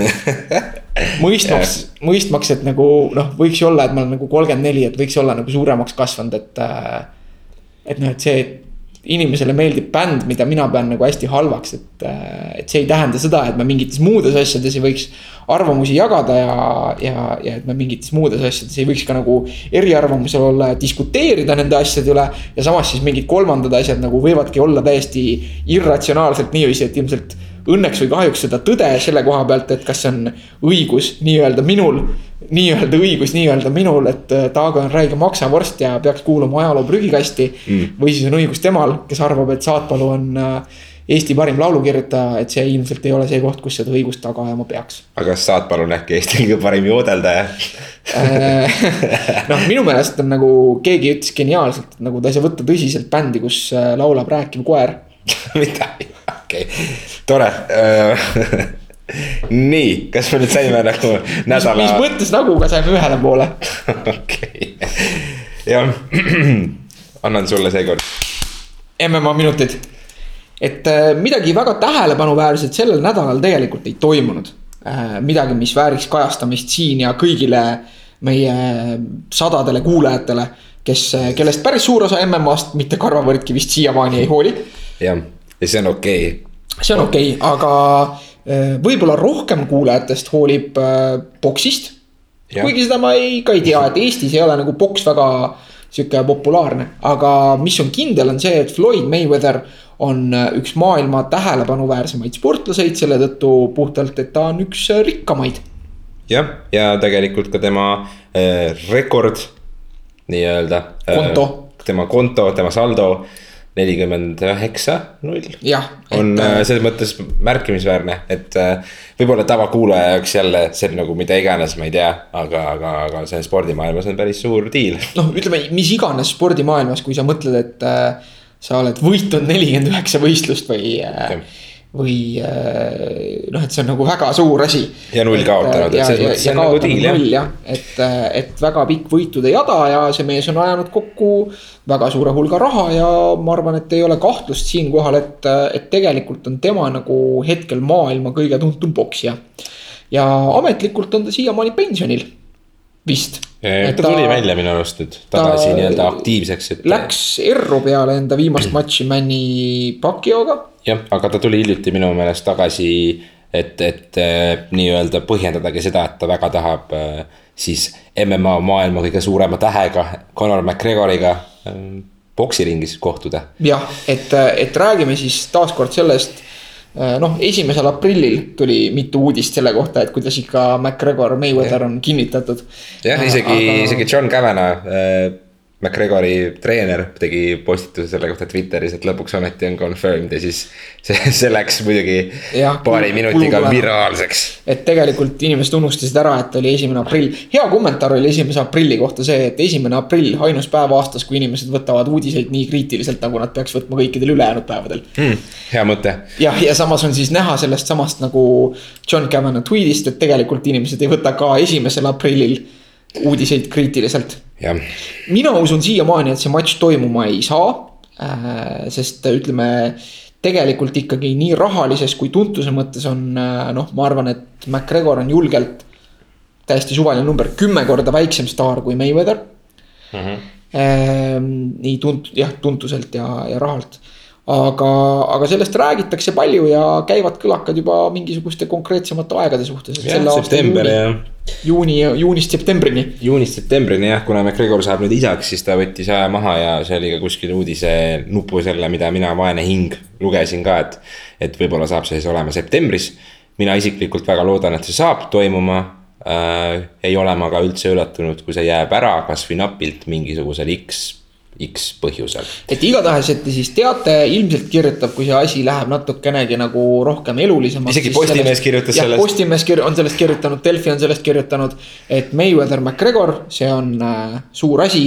[laughs] mõistmaks, mõistmaks, et nagu noh, võiks ju olla, et ma olen nagu kolmkümmend neli, et võiks olla nagu suuremaks kasvanud, et. et noh, et see inimesele meeldib bänd, mida mina pean nagu hästi halvaks, et, äh, et see ei tähenda seda, et me mingites muudes asjades ei võiks arvamusi jagada ja, ja, ja et me mingites muudes asjades ei võiks ka nagu eriarvamusel olla ja diskuteerida nende asjade üle. ja samas siis mingid kolmandad asjad nagu võivadki olla täiesti irratsionaalselt niiviisi, et ilmselt õnneks või kahjuks seda tõde selle koha pealt, et kas see on õigus nii-öelda minul nii-öelda õigus nii-öelda minul, et äh, Taago on räige maksavorst ja peaks kuuluma ajaloo prügikasti mm.. või siis on õigus temal, kes arvab, et Saatpalu on äh, Eesti parim laulukirjutaja, et see ilmselt ei ole see koht, kus seda õigust taga ajama peaks. aga kas Saatpalu on äkki Eesti kõige parim joodeldaja? Äh, noh, minu meelest on nagu keegi ütles geniaalselt, nagu ta ei saa võtta tõsiselt bändi, kus laulab rääkiv koer. [laughs] Mida, okei okay., tore [laughs] nii, kas me nüüd saime nagu nädala. mis mõttes naguga saime ühele poole? [laughs] okei, jah, [clears throat] annan sulle seekord. MMA minutid, et äh, midagi väga tähelepanuväärset sellel nädalal tegelikult ei toimunud. Äh, midagi, mis vääriks kajastamist siin ja kõigile meie sadadele kuulajatele, kes, kellest päris suur osa MM-ast, mitte karvavõrdki vist siiamaani ei hooli. jah, ja see on okei okay.. see on okei okay,, aga Äh, võib-olla rohkem kuulajatest hoolib boksist. Äh, kuigi seda ma ei, ka ei tea, et Eestis ei ole nagu boks väga sihuke populaarne, aga mis on kindel, on see, et Floyd Mayweather on äh, üks maailma tähelepanuväärsemaid sportlaseid selle tõttu puhtalt, et ta on üks rikkamaid. jah, ja tegelikult ka tema äh, rekord nii-öelda. konto. tema konto, tema saldo nelikümmend üheksa, null. on et, äh, selles mõttes märkimisväärne, et äh, võib-olla tavakuulaja jaoks jälle see on nagu mida iganes, ma ei tea, aga, aga, aga see spordimaailmas on päris suur diil. noh, ütleme mis iganes spordimaailmas, kui sa mõtled, et äh, sa oled võitnud nelikümmend üheksa võistlust või äh, või äh, noh, et see on nagu väga suur asi. ja null kaotanud, et selles mõttes see on nagu diil jah. jah, et, äh, et väga pikk võitude jada ja see mees on ajanud kokku väga suure hulga raha ja ma arvan, et ei ole kahtlust siinkohal, et, et tegelikult on tema nagu hetkel maailma kõige tuntum poksija. ja ametlikult on ta siiamaani pensionil, vist. Ta tuli välja minu arust nüüd tagasi nii-öelda aktiivseks, et. Läks erru peale enda viimast [clears throat] matši Manny Pacquiaoga. jah, aga ta tuli hiljuti minu meelest tagasi, et, et nii-öelda põhjendadagi seda, et ta väga tahab siis MMA maailma kõige suurema tähega Conor McGregoriga poksiringis kohtuda. jah, et, et räägime siis taaskord sellest Äh, noh, esimesel aprillil tuli mitu uudist selle kohta, et kuidas ikka McGregor Mayweather on kinnitatud. jah, isegi aga..., isegi John Kavanagh äh,, McGregori treener tegi postituse selle kohta Twitteris, et lõpuks ometi on confirmed ja siis see, see läks muidugi ja, paari minutiga viraalseks. et tegelikult inimesed unustasid ära, et oli esimene aprill. hea kommentaar oli esimese aprilli kohta see, et esimene aprill, ainus päev aastas, kui inimesed võtavad uudiseid nii kriitiliselt, nagu nad peaks võtma kõikidel ülejäänud päevadel mm,. hea mõte. jah, ja samas on siis näha sellest samast nagu John Kavanagh tweet'ist, et tegelikult inimesed ei võta ka esimesel aprillil uudiseid kriitiliselt mina usun siiamaani, et see matš toimuma ei saa. Äh, sest ütleme, tegelikult ikkagi nii rahalises kui tuntuse mõttes on äh, noh, ma arvan, et McGregor on julgelt täiesti suvaline number, kümme korda väiksem staar kui Mayweather mm. -hmm. nii tunt-, jah, tuntuselt ja, ja rahalt aga, aga sellest räägitakse palju ja käivad kõlakad juba mingisuguste konkreetsemate aegade suhtes. september ja juuni, juunist septembrini. juunist septembrini jah, kuna McGregor saab nüüd isaks, siis ta võttis aja maha ja see oli ka kuskil uudise nupu selle, mida mina, vaene hing, lugesin ka, et. et võib-olla saab see siis olema septembris. mina isiklikult väga loodan, et see saab toimuma äh,. ei ole ma ka üldse üllatunud, kui see jääb ära, kasvõi napilt mingisugusel X X põhjusel. et igatahes, et te siis teate, ilmselt kirjutab, kui see asi läheb natukenegi nagu rohkem elulisemaks. isegi Postimees kirjutas sellest. Postimees on sellest kirjutanud, Delfi on sellest kirjutanud, et Mayweather McGregor, see on äh, suur asi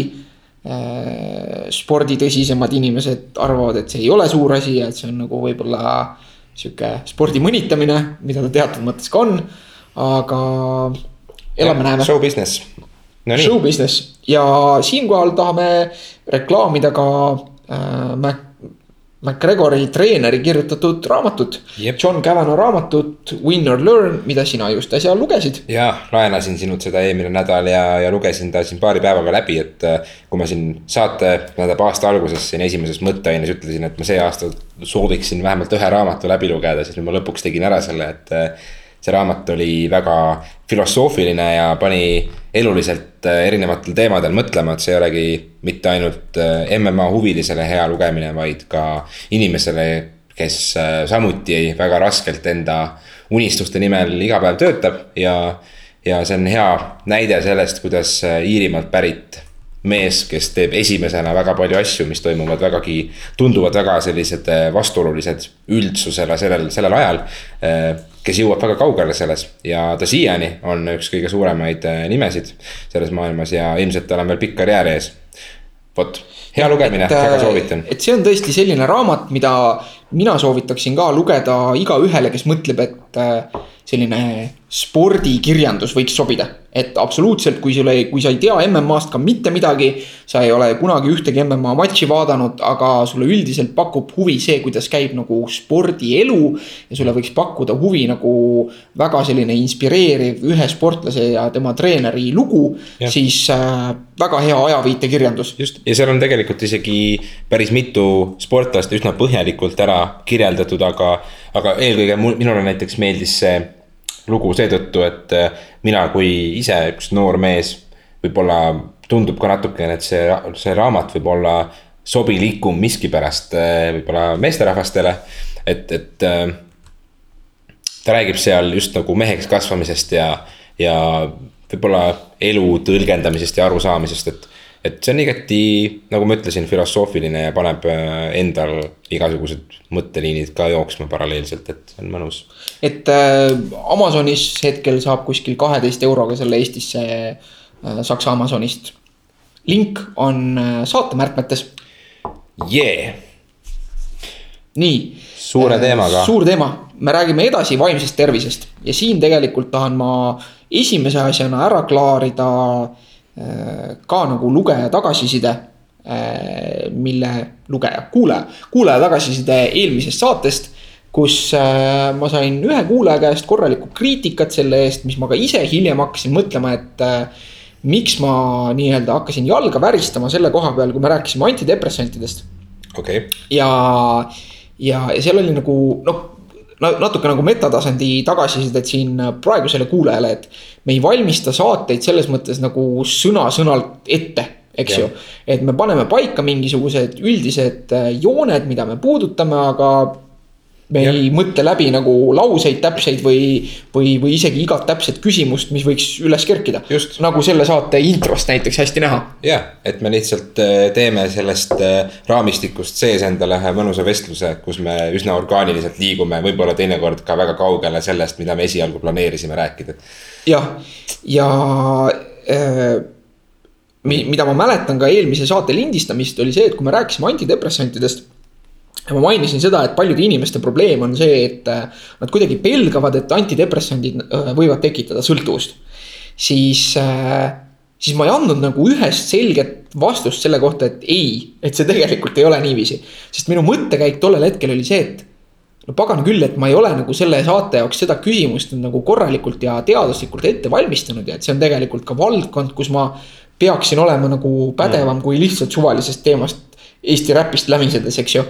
äh,. spordi tõsisemad inimesed arvavad, et see ei ole suur asi ja et see on nagu võib-olla sihuke spordi mõnitamine, mida ta teatud mõttes ka on, aga elame-näeme. Show business no. Show business ja siinkohal tahame reklaamida ka äh, Mac. McGregori treeneri kirjutatud raamatut yep.. John Cavanagh raamatut Win or Learn, mida sina just äsja lugesid. ja, laenasin sinult seda eelmine nädal ja, ja lugesin ta siin paari päevaga läbi, et. Äh, kui ma siin saate, tähendab aasta alguses siin esimeses mõtteaines ütlesin, et ma see aasta sooviksin vähemalt ühe raamatu läbi lugeda, siis nüüd ma lõpuks tegin ära selle, et äh, see raamat oli väga filosoofiline ja pani eluliselt äh, erinevatel teemadel mõtlema, et see ei olegi mitte ainult äh, MMA huvilisele hea lugemine, vaid ka inimesele, kes äh, samuti väga raskelt enda unistuste nimel iga päev töötab ja. ja see on hea näide sellest, kuidas Iirimaalt pärit mees, kes teeb esimesena väga palju asju, mis toimuvad vägagi, tunduvad väga sellised vastuolulised üldsusele sellel, sellel ajal kes jõuab väga kaugele selles ja ta siiani on üks kõige suuremaid äh, nimesid selles maailmas ja ilmselt tal on veel pikk karjäär ees. vot, hea lugemine, väga soovitan. et see on tõesti selline raamat, mida mina soovitaksin ka lugeda igaühele, kes mõtleb, et äh, selline spordikirjandus võiks sobida. Et absoluutselt, kui sul ei, kui sa ei tea MM-ast ka mitte midagi. sa ei ole kunagi ühtegi MM-a matši vaadanud, aga sulle üldiselt pakub huvi see, kuidas käib nagu spordielu. ja sulle võiks pakkuda huvi nagu väga selline inspireeriv ühe sportlase ja tema treeneri lugu. siis äh, väga hea ajaviitekirjandus. just ja seal on tegelikult isegi päris mitu sportlast üsna põhjalikult ära kirjeldatud, aga, aga eelkõige mul, minule näiteks meeldis see lugu seetõttu, et äh, mina kui ise üks noor mees, võib-olla tundub ka natukene, et see, see raamat võib olla sobilikum miskipärast äh, võib-olla meesterahvastele, et, et äh, ta räägib seal just nagu meheks kasvamisest ja, ja võib-olla elu tõlgendamisest ja arusaamisest, et et see on igati, nagu ma ütlesin, filosoofiline ja paneb äh, endal igasugused mõtteliinid ka jooksma paralleelselt, et see on mõnus. et äh, Amazonis hetkel saab kuskil kaheteist euroga selle Eestisse äh, Saksa Amazonist. link on äh, saatemärkmetes. jee. nii. suure teemaga. suur teema, me räägime edasi vaimsest tervisest ja siin tegelikult tahan ma esimese asjana ära klaarida äh, ka nagu lugeja tagasiside, äh, mille lugeja, kuulaja, kuulaja tagasiside eelmisest saatest kus äh, ma sain ühe kuulaja käest korralikku kriitikat selle eest, mis ma ka ise hiljem hakkasin mõtlema, et. Äh, miks ma nii-öelda hakkasin jalga väristama selle koha peal, kui me rääkisime antidepressantidest. okei okay.. ja, ja, ja seal oli nagu noh natuke nagu metatasandi tagasisidet siin praegusele kuulajale, et me ei valmista saateid selles mõttes nagu sõna-sõnalt ette, eks ju. et me paneme paika mingisugused üldised jooned, mida me puudutame, aga me ja. ei mõtle läbi nagu lauseid täpseid või, või, või isegi igat täpset küsimust, mis võiks üles kerkida. nagu selle saate introst näiteks hästi näha. jah, et me lihtsalt äh, teeme sellest äh, raamistikust sees endale ühe mõnusa vestluse, kus me üsna orgaaniliselt liigume, võib-olla teinekord ka väga kaugele sellest, mida me esialgu planeerisime rääkida. jah, ja äh, mida ma mäletan ka eelmise saate lindistamist, oli see, et kui me rääkisime antidepressantidest ja ma mainisin seda, et paljude inimeste probleem on see, et äh, nad kuidagi pelgavad, et antidepressandid äh, võivad tekitada sõltuvust. siis, äh, siis ma ei andnud nagu ühest selget vastust selle kohta, et ei, et see tegelikult ei ole niiviisi. sest minu mõttekäik tollel hetkel oli see, et no pagan küll, et ma ei ole nagu selle saate jaoks seda küsimust nagu korralikult ja teaduslikult ette valmistanud ja et see on tegelikult ka valdkond, kus ma peaksin olema nagu pädevam kui lihtsalt suvalisest teemast Eesti räpist lämisedes, eks ju.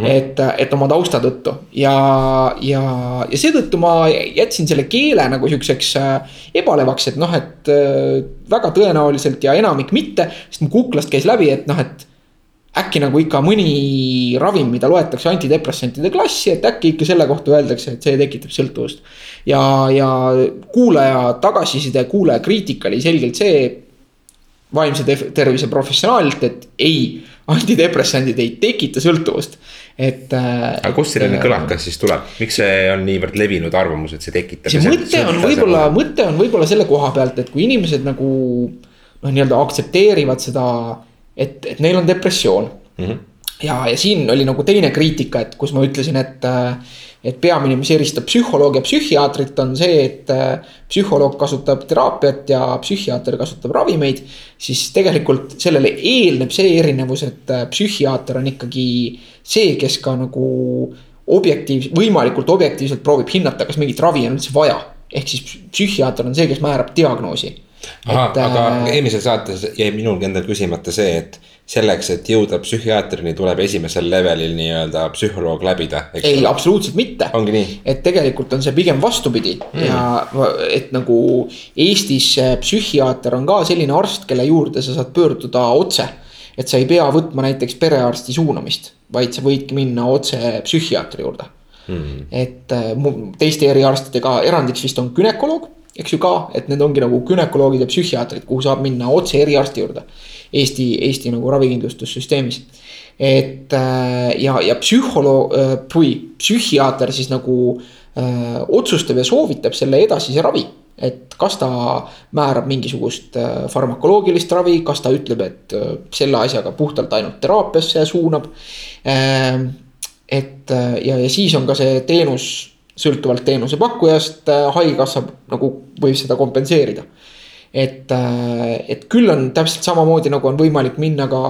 -hmm. et, et oma tausta tõttu ja, ja, ja seetõttu ma jätsin selle keele nagu sihukeseks äh, ebalevaks, et noh, et äh, väga tõenäoliselt ja enamik mitte. sest mu kuklast käis läbi, et noh, et äkki nagu ikka mõni ravim, mida loetakse antidepressantide klassi, et äkki ikka selle kohta öeldakse, et see tekitab sõltuvust. ja, ja kuulaja tagasiside, kuulaja kriitika oli selgelt see vaimse tervise professionaalilt, et ei antidepressandid ei tekita sõltuvust, et. Äh, aga kust selline äh, kõlakas siis tuleb, miks see on niivõrd levinud arvamus, et see tekitab? see mõte on võib-olla, mõte on võib-olla selle koha pealt, et kui inimesed nagu noh, nii-öelda aktsepteerivad seda, et, et neil on depressioon mm. -hmm. ja, ja siin oli nagu teine kriitika, et kus ma ütlesin, et äh, et peamine, mis eristab psühholoogi ja psühhiaatrit, on see, et äh, psühholoog kasutab teraapiat ja psühhiaater kasutab ravimeid. siis tegelikult sellele eelneb see erinevus, et äh, psühhiaater on ikkagi see, kes ka nagu objektiivs-, võimalikult objektiivselt proovib hinnata, kas mingit ravi on üldse vaja. ehk siis psühhiaater on see, kes määrab diagnoosi. aga äh, eelmises saates jäi minulgi endal küsimata see, et selleks, et jõuda psühhiaatrini, tuleb esimesel levelil nii-öelda psühholoog läbida. ei, absoluutselt mitte. ongi nii? et tegelikult on see pigem vastupidi mm. ja et nagu Eestis psühhiaater on ka selline arst, kelle juurde sa saad pöörduda otse. et sa ei pea võtma näiteks perearsti suunamist, vaid sa võidki minna otse psühhiaatri juurde mm.. et äh, teiste eriarstidega erandiks vist on gümnakoloog, eks ju ka, et need ongi nagu gümnakoloogid ja psühhiaatrid, kuhu saab minna otse eriarsti juurde Eesti, Eesti nagu ravikindlustussüsteemis. et äh, ja, ja psühholoog, äh, psühhiaater siis nagu öö, äh, otsustab ja soovitab selle edasise ravi et kas ta määrab mingisugust farmakoloogilist ravi, kas ta ütleb, et selle asjaga puhtalt ainult teraapiasse suunab. Ähm, et ja, ja siis on ka see teenus sõltuvalt teenusepakkujast, haigekassa nagu võib seda kompenseerida et, äh, et küll on täpselt samamoodi, nagu on võimalik minna ka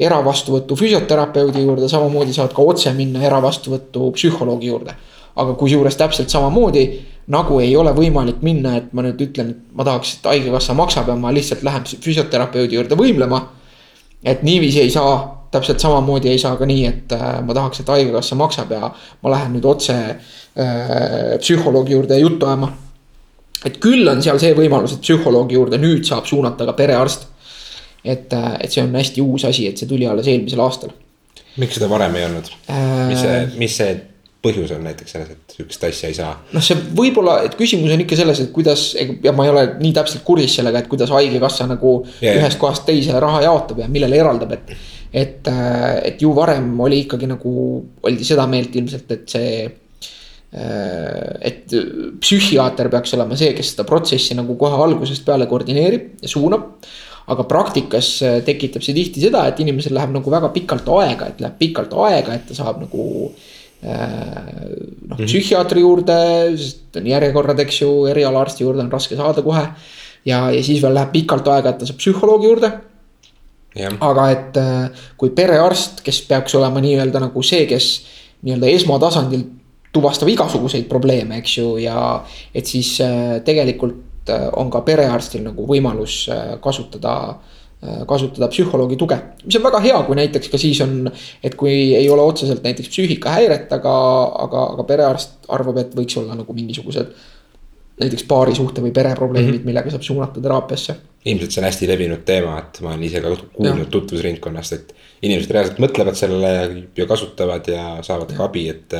eravastuvõtu füsioterapeudi juurde, samamoodi saad ka otse minna eravastuvõtu psühholoogi juurde. aga kusjuures täpselt samamoodi nagu ei ole võimalik minna, et ma nüüd ütlen, et ma tahaks, et haigekassa maksab ja ma lihtsalt lähen füsioterapeudi juurde võimlema. et niiviisi ei saa, täpselt samamoodi ei saa ka nii, et äh, ma tahaks, et haigekassa maksab ja ma lähen nüüd otse äh, psühholoogi juurde juttu ajama et küll on seal see võimalus, et psühholoogi juurde nüüd saab suunata ka perearst. et, äh, et see on hästi uus asi, et see tuli alles eelmisel aastal. miks seda varem ei olnud äh,? mis see, mis see põhjus on näiteks selles, et sihukest asja ei saa? noh, see võib-olla, et küsimus on ikka selles, et kuidas, ja ma ei ole nii täpselt kursis sellega, et kuidas haigekassa nagu yeah. ühest kohast teise raha jaotab ja millele eraldab, et. et, äh, et ju varem oli ikkagi nagu, oldi seda meelt ilmselt, et see et psühhiaater peaks olema see, kes seda protsessi nagu kohe algusest peale koordineerib ja suunab. aga praktikas äh, tekitab see tihti seda, et inimesel läheb nagu väga pikalt aega, et läheb pikalt aega, et ta saab nagu äh, noh, mhm. psühhiaatri juurde, sest on järjekorrad, eks ju, erialaarsti juurde on raske saada kohe. ja, ja siis veel läheb pikalt aega, et ta saab psühholoogi juurde. aga et kui perearst, kes peaks olema nii-öelda nagu see, kes nii-öelda esmatasandil tuvastab igasuguseid probleeme, eks ju, ja et siis äh, tegelikult äh, on ka perearstil nagu võimalus äh, kasutada kasutada psühholoogi tuge, mis on väga hea, kui näiteks ka siis on, et kui ei ole otseselt näiteks psüühikahäiret, aga, aga, aga perearst arvab, et võiks olla nagu mingisugused. näiteks paarisuhte või pereprobleemid mm, -hmm. millega saab suunata teraapiasse. ilmselt see on hästi levinud teema, et ma olen ise ka kuulnud tutvusringkonnast, et inimesed reaalselt mõtlevad sellele ja, ja kasutavad ja saavad ja. ka abi, et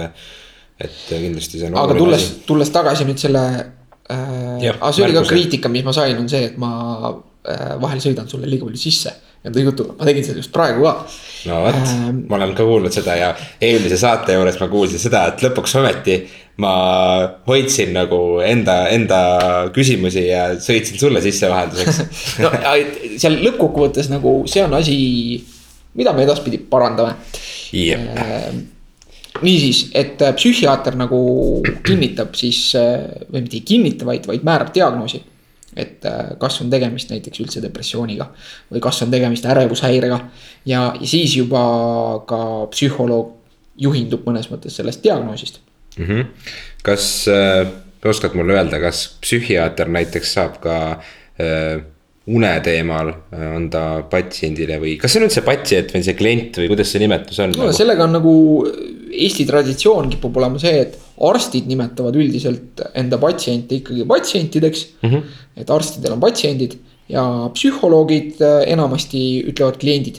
et kindlasti see on. aga tulles, tulles tagasi nüüd selle äh,. aga see oli ka kriitika, mis ma sain, on see, et ma äh, vahel sõidan sulle liiga palju sisse. enda jutuga, ma tegin seda just praegu ka. no vot äh,, ma olen ka kuulnud seda ja eelmise saate juures ma kuulsin seda, et lõpuks ometi ma hoidsin nagu enda, enda küsimusi ja sõitsin sulle sisse vahelduseks [laughs] no seal lõppkokkuvõttes nagu see on asi, mida me edaspidi parandame yep. Niisiis, et äh, psühhiaater nagu kinnitab siis äh, või mitte ei kinnita, vaid, vaid määrab diagnoosi. et äh, kas on tegemist näiteks üldse depressiooniga või kas on tegemist ärevushäirega. ja, ja siis juba ka psühholoog juhindub mõnes mõttes sellest diagnoosist mm. -hmm. kas äh, oskad mulle öelda, kas psühhiaater näiteks saab ka äh, une teemal on ta patsiendile või kas see on üldse patsient või see klient või kuidas see nimetus on? no nagu? sellega on nagu Eesti traditsioon kipub olema see, et arstid nimetavad üldiselt enda patsiente ikkagi patsientideks mm. -hmm. et arstidel on patsiendid ja psühholoogid äh, enamasti ütlevad kliendid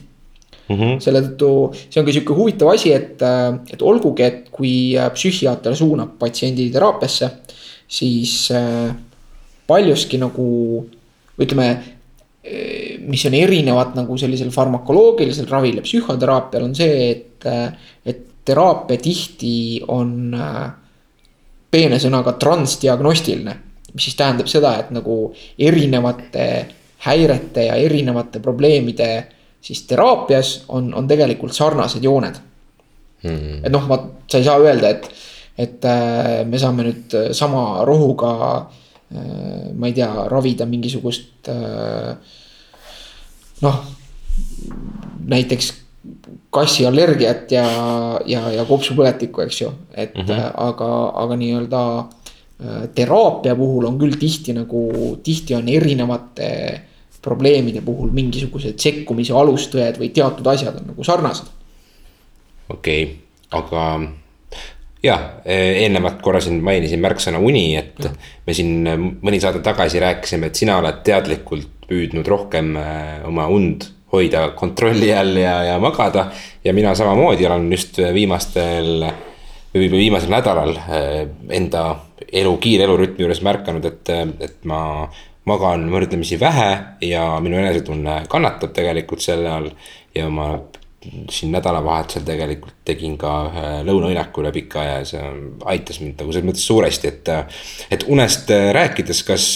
mm. -hmm. selle tõttu see on ka sihuke huvitav asi, et, äh, et olgugi, et kui äh, psühhiaater suunab patsiendi teraapiasse, siis paljuski nagu ütleme mis on erinevad nagu sellisel farmakoloogilisel ravil ja psühhoteraapial on see, et, et teraapia tihti on äh, peene sõnaga transdiagnostiline. mis siis tähendab seda, et nagu erinevate häirete ja erinevate probleemide siis teraapias on, on tegelikult sarnased jooned mm. -hmm. et noh, ma, sa ei saa öelda, et, et äh, me saame nüüd sama rohuga äh,. Ma ei tea, ravida mingisugust äh, noh, näiteks kassiallergiat ja, ja, ja kopsupõletikku, eks ju, et mm -hmm. aga, aga nii-öelda äh, teraapia puhul on küll tihti nagu, tihti on erinevate probleemide puhul mingisugused sekkumise alustõed või teatud asjad on nagu sarnased. okei okay,, aga jah, eelnevalt korra siin mainisin märksõna uni, et ja. me siin mõni saade tagasi rääkisime, et sina oled teadlikult püüdnud rohkem äh, oma und hoida kontrolli all ja, ja magada. ja mina samamoodi olen just viimastel või viimasel nädalal eh, enda elu, kiire elurütmi juures märganud, et, et ma magan võrdlemisi vähe ja minu enesetunne kannatab tegelikult selle all. ja ma siin nädalavahetusel tegelikult tegin ka ühe lõunaõnnaku üle pika aja ja see aitas mind nagu selles mõttes suuresti, et. et unest rääkides, kas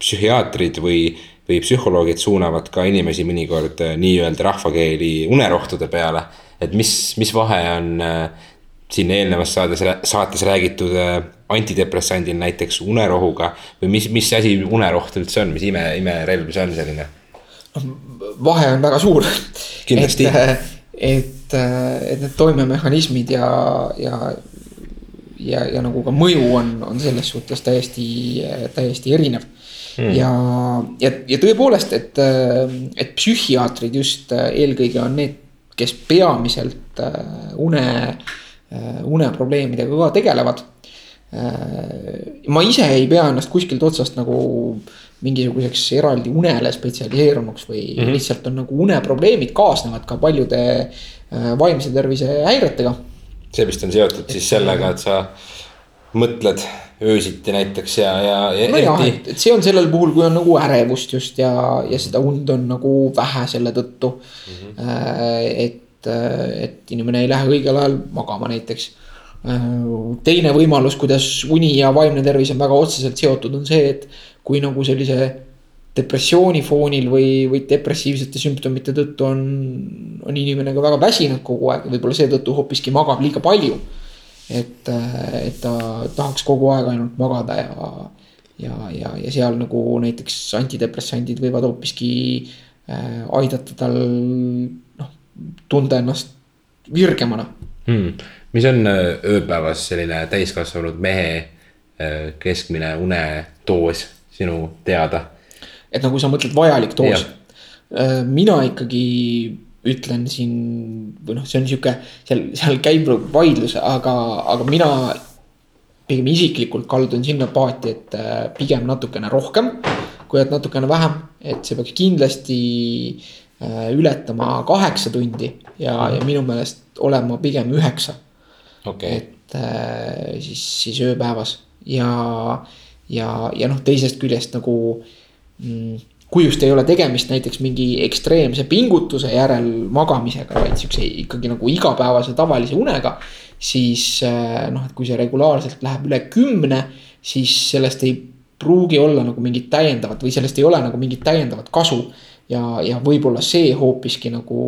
psühhiaatrid või või psühholoogid suunavad ka inimesi mõnikord äh, nii-öelda rahvakeeli unerohtude peale. et mis, mis vahe on äh, siin eelnevas saates, saates räägitud äh, antidepressandil näiteks unerohuga või mis, mis asi uneroht üldse on, mis ime, imerelv see on selline? noh, vahe on väga suur. kindlasti. et, et, et need toimemehhanismid ja, ja ja, ja nagu ka mõju on, on selles suhtes täiesti, täiesti erinev mm.. ja, ja, ja tõepoolest, et, et psühhiaatrid just äh, eelkõige on need, kes peamiselt äh, une, äh, uneprobleemidega ka tegelevad. ma ise ei pea ennast kuskilt otsast nagu mingisuguseks eraldi unele spetsialiseerunuks või mm -hmm. lihtsalt on nagu uneprobleemid kaasnevad ka paljude vaimse tervise häiretega. see vist on seotud siis sellega, et sa mõtled öösiti näiteks ja, ja, ja. nojah, et, et see on sellel puhul, kui on nagu ärevust just ja, ja seda und on nagu vähe selle tõttu mm. -hmm. et, et inimene ei lähe õigel ajal magama näiteks. Äh, teine võimalus, kuidas uni ja vaimne tervis on väga otseselt seotud, on see, et kui nagu sellise depressiooni foonil või, või depressiivsete sümptomite tõttu on, on inimene ka väga väsinud kogu aeg, võib-olla seetõttu hoopiski magab liiga palju. et, et ta tahaks kogu aeg ainult magada ja, ja, ja, ja seal nagu näiteks antidepressandid võivad hoopiski äh, aidata tal noh, tunda ennast virgemana. Hmm.. mis on äh, ööpäevas selline täiskasvanud mehe äh, keskmine unedoos sinu teada? et nagu sa mõtled vajalik doos. mina ikkagi ütlen siin või noh, see on sihuke, seal, seal käib nagu vaidlus, aga, aga mina pigem isiklikult kaldun sinna paati, et pigem natukene rohkem, kui et natukene vähem, et see peaks kindlasti ületama kaheksa tundi ja, ja minu meelest olema pigem üheksa. Okay.. et siis, siis ööpäevas. Ja, ja, ja noh, teisest küljest nagu mm, kui just ei ole tegemist näiteks mingi ekstreemse pingutuse järel magamisega, vaid siukse ikkagi nagu igapäevase tavalise unega. siis äh, noh, et kui see regulaarselt läheb üle kümne, siis sellest ei pruugi olla nagu mingit täiendavat või sellest ei ole nagu mingit täiendavat kasu. ja, ja võib-olla see hoopiski nagu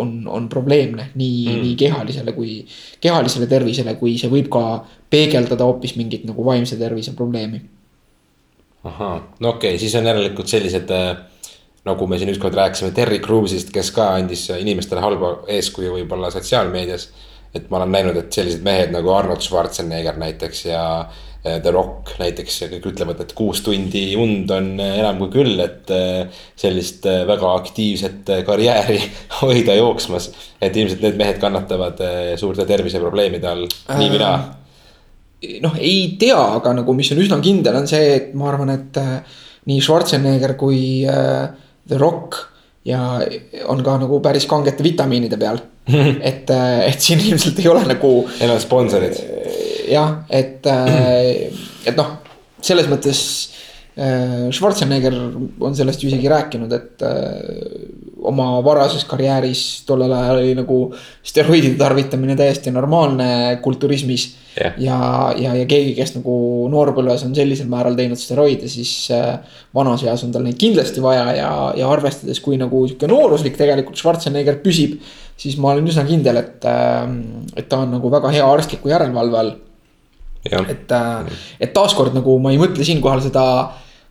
on, on probleemne nii mm., nii kehalisele kui, kehalisele tervisele, kui see võib ka peegeldada hoopis mingit nagu vaimse tervise probleemi ahaa, no okei okay,, siis on järelikult sellised äh, nagu me siin ükskord rääkisime Terry Crews'ist, kes ka andis inimestele halba eeskuju võib-olla sotsiaalmeedias. et ma olen näinud, et sellised mehed nagu Arnold Schwarzenegger näiteks ja äh, The Rock näiteks kõik ütlevad, et kuus tundi und on äh, enam kui küll, et sellist väga aktiivset karjääri [laughs] hoida jooksmas. et ilmselt need mehed kannatavad suurte terviseprobleemide all, nii mina äh noh, ei tea, aga nagu, mis on üsna kindel, on see, et ma arvan, et äh, nii Schwarzenegger kui äh, The Rock ja on ka nagu päris kangete vitamiinide peal [laughs] et, äh, et siin ilmselt ei ole nagu. Neil on sponsorid. jah, et, äh, et noh, selles mõttes äh, Schwarzenegger on sellest ju isegi rääkinud, et oma varases karjääris tollel ajal oli nagu steroidide tarvitamine täiesti normaalne kulturismis yeah.. ja, ja, ja keegi, kes nagu noorpõlves on sellisel määral teinud steroide, siis äh, vanas eas on tal neid kindlasti vaja ja, ja arvestades, kui nagu sihuke nooruslik tegelikult Schwarzenegger püsib. siis ma olen üsna kindel, et äh,, et ta on nagu väga hea arstliku järelevalve all. et äh,, et taaskord nagu ma ei mõtle siinkohal seda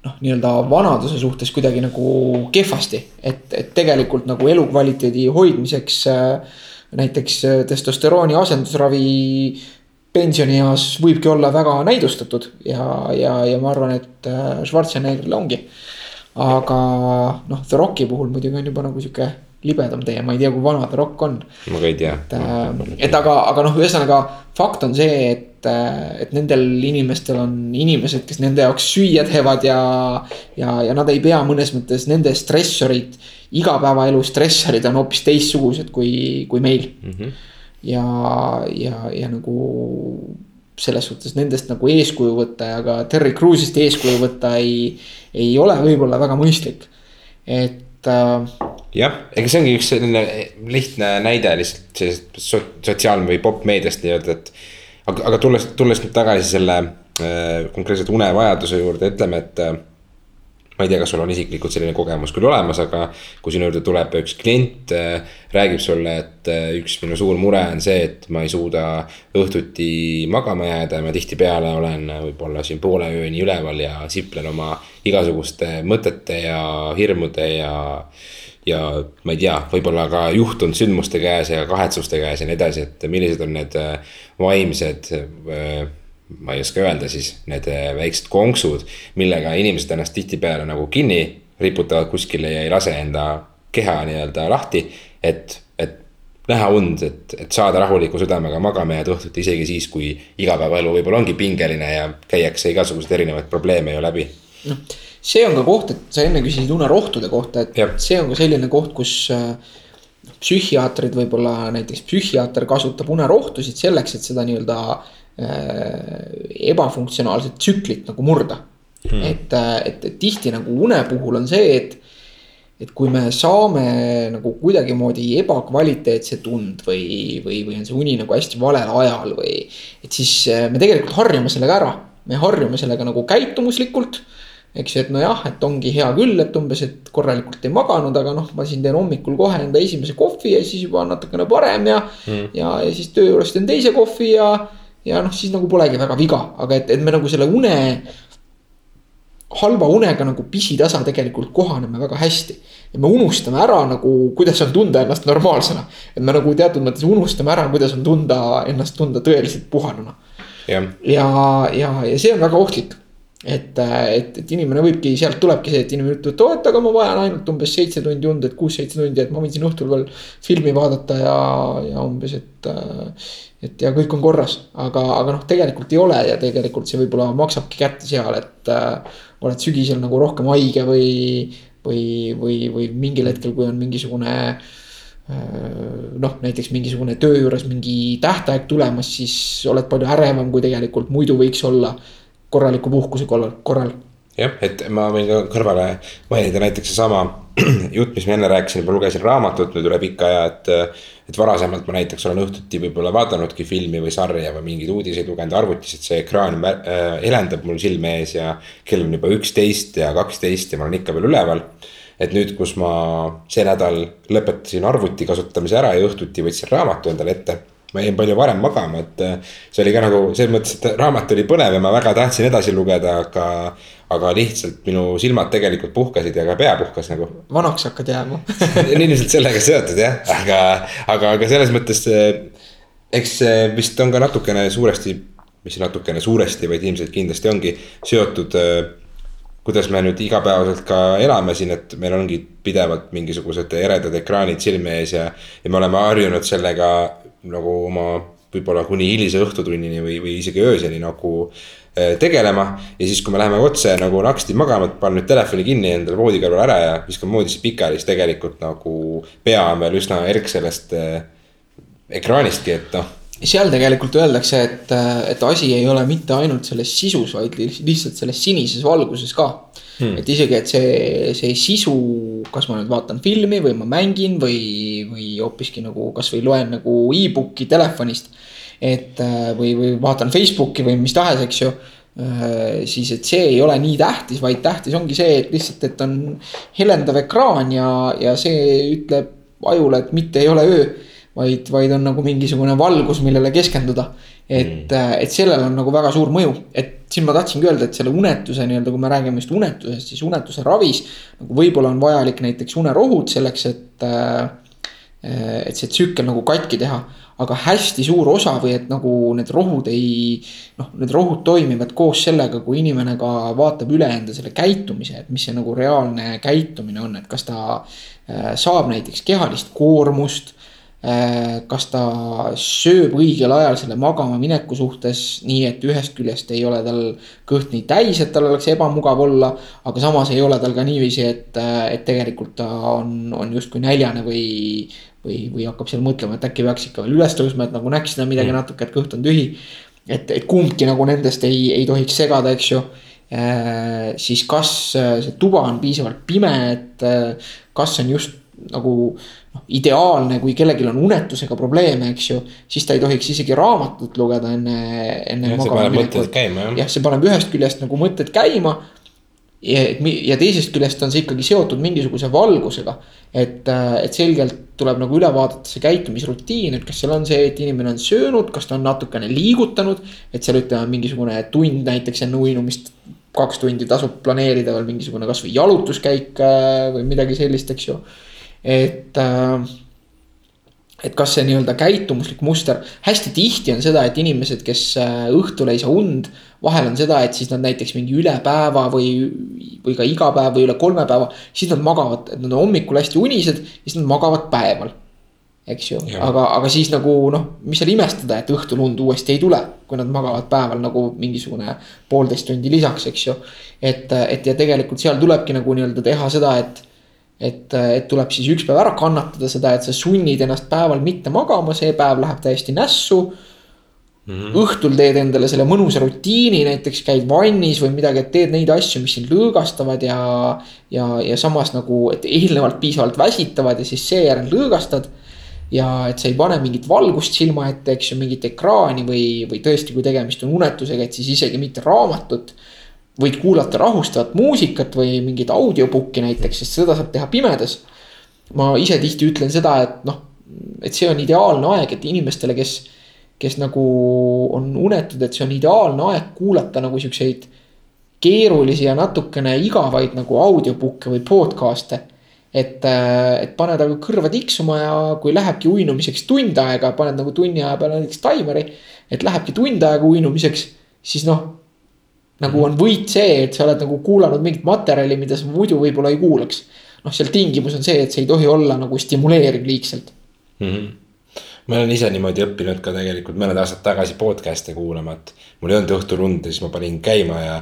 noh, nii-öelda vanaduse suhtes kuidagi nagu kehvasti. et, et tegelikult nagu elukvaliteedi hoidmiseks äh, näiteks äh, testosterooni asendusravi pensionieas võibki olla väga näidustatud ja, ja, ja ma arvan, et äh, Schwarzeneggeril ongi. aga noh, The Rocki puhul muidugi on juba nagu sihuke libedam tee, ma ei tea, kui vana The Rock on. ma ka ei tea. et, et aga, aga noh, ühesõnaga fakt on see, et, et nendel inimestel on inimesed, kes nende jaoks süüa teevad ja. ja, ja nad ei pea mõnes mõttes nende stressorid, igapäevaelu stressorid on hoopis teistsugused kui, kui meil mm. -hmm. ja, ja, ja nagu selles suhtes nendest nagu eeskuju võtta ja ka Terry Crews'ist eeskuju võtta ei, ei ole võib-olla väga mõistlik. et äh, jah, ega see ongi üks selline lihtne näide lihtsalt sellisest sotsiaal- või popmeediast nii-öelda, et. aga, aga tulles, tulles nüüd tagasi selle äh, konkreetselt unevajaduse juurde, ütleme, et äh, ma ei tea, kas sul on isiklikult selline kogemus küll olemas, aga kui sinu juurde tuleb üks klient, äh, räägib sulle, et äh, üks minu suur mure on see, et ma ei suuda õhtuti magama jääda ja ma tihtipeale olen võib-olla siin poole ööni üleval ja siplen oma igasuguste mõtete ja hirmude ja ja ma ei tea, võib-olla ka juhtunud sündmuste käes ja kahetsuste käes ja nii edasi, et millised on need äh, vaimsed. Äh, ma ei oska öelda siis need äh, väiksed konksud, millega inimesed ennast tihtipeale nagu kinni riputavad kuskile ja ei lase enda keha nii-öelda lahti. et, et näha und, et, et saada rahuliku südamega magama jääda õhtuti, isegi siis, kui igapäevaelu võib-olla ongi pingeline ja käiakse igasuguseid erinevaid probleeme ju läbi. noh see on ka koht, et sa enne küsisid unerohtude kohta, et ja. see on ka selline koht, kus äh, psühhiaatrid võib-olla näiteks psühhiaater kasutab unerohtusid selleks, et seda nii-öelda äh, ebafunktsionaalset tsüklit nagu murda hmm.. et, äh, et, et tihti nagu une puhul on see, et, et kui me saame nagu kuidagimoodi ebakvaliteetset und või, või, või on see uni nagu hästi valel ajal või. et siis me tegelikult harjume sellega ära, me harjume sellega nagu käitumuslikult eks ju, et nojah, et ongi hea küll, et umbes, et korralikult ei maganud, aga noh, ma siin teen hommikul kohe enda esimese kohvi ja siis juba natukene parem ja mm.. ja, ja siis töö juures teen teise kohvi ja, ja noh, siis nagu polegi väga viga, aga et, et me nagu selle une. halva unega nagu pisitasa tegelikult kohaneme väga hästi. ja me unustame ära nagu, kuidas on tunda ennast normaalsena. et me nagu teatud mõttes unustame ära, kuidas on tunda ennast tunda tõeliselt puhanuna. ja, ja, ja, ja see on väga ohtlik et, et, et inimene võibki, sealt tulebki see, et inimene ütleb, et oot, aga ma vajan ainult umbes seitse tundi und, et kuus-seitse tundi, et ma võin siin õhtul veel filmi vaadata ja, ja umbes, et. et ja kõik on korras, aga, aga noh, tegelikult ei ole ja tegelikult see võib-olla maksabki kätte seal, et äh, oled sügisel nagu rohkem haige või, või, või, või mingil hetkel, kui on mingisugune noh, näiteks mingisugune töö juures mingi tähtaeg tulemas, siis oled palju ärevam, kui tegelikult muidu võiks olla korraliku puhkuse korral, korral. jah, et ma võin ka kõrvale mainida näiteks seesama [clears throat] jutt, mis ma enne rääkisin, ma lugesin raamatut nüüd üle pika aja, et. et varasemalt ma näiteks olen õhtuti võib-olla vaadanudki filmi või sarja või mingeid uudiseid lugenud arvutis, et see ekraan äh, helendab mul silme ees ja. kell on juba üksteist ja kaksteist ja ma olen ikka veel üleval et nüüd, kus ma see nädal lõpetasin arvuti kasutamise ära ja õhtuti võtsin raamatu endale ette ma jäin palju varem magama, et äh, see oli ka nagu selles mõttes, et raamat oli põnev ja ma väga tahtsin edasi lugeda, aga. aga lihtsalt minu silmad tegelikult puhkasid ja ka pea puhkas nagu. vanaks hakkad jääma [laughs] ilmselt sellega seotud jah, aga, aga, aga selles mõttes. eks see vist on ka natukene suuresti, mis natukene suuresti, vaid ilmselt kindlasti ongi seotud äh, kuidas me nüüd igapäevaselt ka elame siin, et meil ongi pidevalt mingisugused eredad ekraanid silme ees ja. ja me oleme harjunud sellega nagu oma võib-olla kuni hilise õhtutunnini või, või isegi ööseni nagu äh, tegelema. ja siis, kui me läheme otse nagu naksti magama, et panen nüüd telefoni kinni endale voodi kõrval ära ja viskan voodisse pikali, siis tegelikult nagu pea on veel üsna erk sellest äh, ekraanistki, et noh seal tegelikult öeldakse, et, et asi ei ole mitte ainult selles sisus, vaid lihtsalt selles sinises valguses ka hmm.. et isegi, et see, see sisu, kas ma nüüd vaatan filmi või ma mängin või, või hoopiski nagu kasvõi loen nagu e-book'i telefonist. et või, või vaatan Facebooki või mis tahes, eks ju siis, et see ei ole nii tähtis, vaid tähtis ongi see, et lihtsalt, et on helendav ekraan ja, ja see ütleb ajule, et mitte ei ole öö. Vaid, vaid on nagu mingisugune valgus, millele keskenduda et mm., et sellel on nagu väga suur mõju, et siin ma tahtsingi öelda, et selle unetuse nii-öelda, kui me räägime just unetusest, siis unetuse ravis. nagu võib-olla on vajalik näiteks unerohud selleks, et, äh, et see tsükkel nagu katki teha. aga hästi suur osa või et nagu need rohud ei, noh, need rohud toimivad koos sellega, kui inimene ka vaatab üle enda selle käitumise, et mis see nagu reaalne käitumine on, et kas ta äh, saab näiteks kehalist koormust Äh, kas ta sööb õigel ajal selle magama mineku suhtes, nii et ühest küljest ei ole tal kõht nii täis, et tal oleks ebamugav olla. aga samas ei ole tal ka niiviisi, et, äh, et tegelikult ta on, on justkui näljane või, või, või hakkab seal mõtlema, et äkki peaks ikka veel üles tõusma, et nagu näksida midagi mm. natuke, et kõht on tühi. et, et kumbki nagu nendest ei, ei tohiks segada, eks ju äh,. siis kas see tuba on piisavalt pime, et kas on just nagu noh, ideaalne, kui kellelgi on unetusega probleeme, eks ju. siis ta ei tohiks isegi raamatut lugeda enne, enne. paneb mõtted käima jah. see paneb ühest küljest nagu mõtted käima. ja, ja teisest küljest on see ikkagi seotud mingisuguse valgusega. et, et selgelt tuleb nagu üle vaadata see käitumisrutiin, et kas seal on see, et inimene on söönud, kas ta on natukene liigutanud. et seal ütleme mingisugune tund näiteks enne uinumist kaks tundi tasub planeerida veel mingisugune kasvõi jalutuskäik äh, või midagi sellist, eks ju et äh, et kas see nii-öelda käitumuslik muster, hästi tihti on seda, et inimesed, kes äh, õhtul ei saa und. vahel on seda, et siis nad näiteks mingi üle päeva või, või ka iga päev või üle kolme päeva, siis nad magavad, et nad on hommikul hästi unised, siis nad magavad päeval. eks ju, aga, aga siis nagu noh, mis seal imestada, et õhtul und uuesti ei tule, kui nad magavad päeval nagu mingisugune poolteist tundi lisaks, eks ju. et, et ja tegelikult seal tulebki nagu nii-öelda teha seda, et et, et tuleb siis üks päev ära kannatada seda, et sa sunnid ennast päeval mitte magama, see päev läheb täiesti nässu mm. õhtul teed endale selle mõnusa rutiini, näiteks käid vannis või midagi, et teed neid asju, mis sind lõõgastavad ja. ja, ja samas nagu, et eelnevalt piisavalt väsitavad ja siis seejärel lõõgastad. ja et sa ei pane mingit valgust silma ette, eks ju, mingit ekraani või, või tõesti, kui tegemist on unetusega, et siis isegi mitte raamatut võid kuulata rahustavat muusikat või mingit audiobook'i näiteks, sest seda saab teha pimedas. ma ise tihti ütlen seda, et noh, et see on ideaalne aeg, et inimestele, kes, kes nagu on unetud, et see on ideaalne aeg kuulata nagu siukseid keerulisi ja natukene igavaid nagu audiobook'e või podcast'e. et, et paned aga kõrva tiksuma ja kui lähebki uinumiseks tund aega, paned nagu tunni aja peale näiteks taimeri. et lähebki tund aega uinumiseks, siis noh nagu on võit see, et sa oled nagu kuulanud mingit materjali, mida sa muidu võib-olla ei kuulaks. noh, seal tingimus on see, et see ei tohi olla nagu stimuleeriv liigselt mm. -hmm ma olen ise niimoodi õppinud ka tegelikult mõned aastad tagasi podcast'e kuulama, et mul ei olnud õhtul und ja siis ma panin käima ja,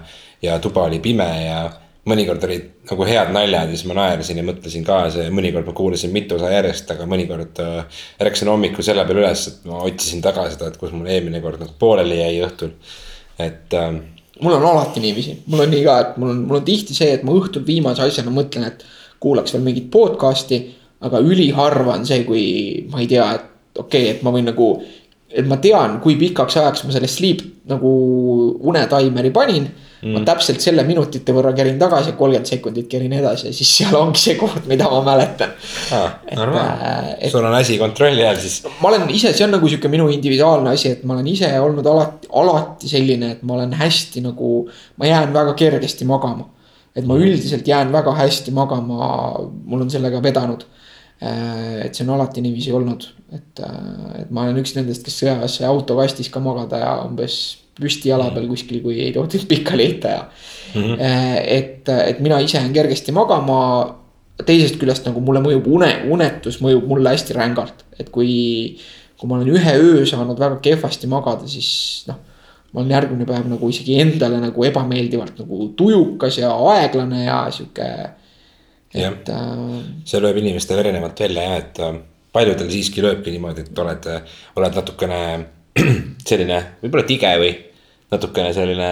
ja tuba oli pime ja mõnikord olid nagu head naljad ja siis ma naersin ja mõtlesin kaasa ja mõnikord ma kuulasin mitu osa järjest, aga mõnikord äh, ärkasin hommikul selle peale üles, et ma otsisin taga seda, et kus mul eelmine kord nagu pooleli jäi õhtul, et äh, mul on alati niiviisi, mul on nii ka, et mul on, mul on tihti see, et ma õhtul viimase asjana mõtlen, et kuulaks veel mingit podcast'i. aga üliharva on see, kui ma ei tea, et okei okay,, et ma võin nagu, et ma tean, kui pikaks ajaks ma selle sleep nagu unetaimeri panin mm.. ma täpselt selle minutite võrra kerin tagasi, kolmkümmend sekundit kerin edasi ja siis seal ongi see koht, mida ma mäletan ah,. Äh, sul on asi kontrolli all siis. ma olen ise, see on nagu sihuke minu individuaalne asi, et ma olen ise olnud alati, alati selline, et ma olen hästi nagu, ma jään väga kergesti magama. et ma mm. üldiselt jään väga hästi magama, mul on sellega vedanud et see on alati niiviisi olnud, et, äh, et ma olen üks nendest, kes sõjaväes sai autokastis ka magada ja umbes püsti jala peal kuskil, kui ei tohtinud pikali heita ja mm. -hmm. et, et mina ise jään kergesti magama. teisest küljest nagu mulle mõjub une, unetus mõjub mulle hästi rängalt, et kui, kui ma olen ühe öö saanud väga kehvasti magada, siis noh. ma olen järgmine päev nagu isegi endale nagu ebameeldivalt nagu tujukas ja aeglane ja sihuke. Et. Äh, see lööb inimestel erinevalt välja jah, et äh, paljudel siiski lööbki niimoodi, et oled, oled natukene [clears throat] selline võib-olla tige või natukene selline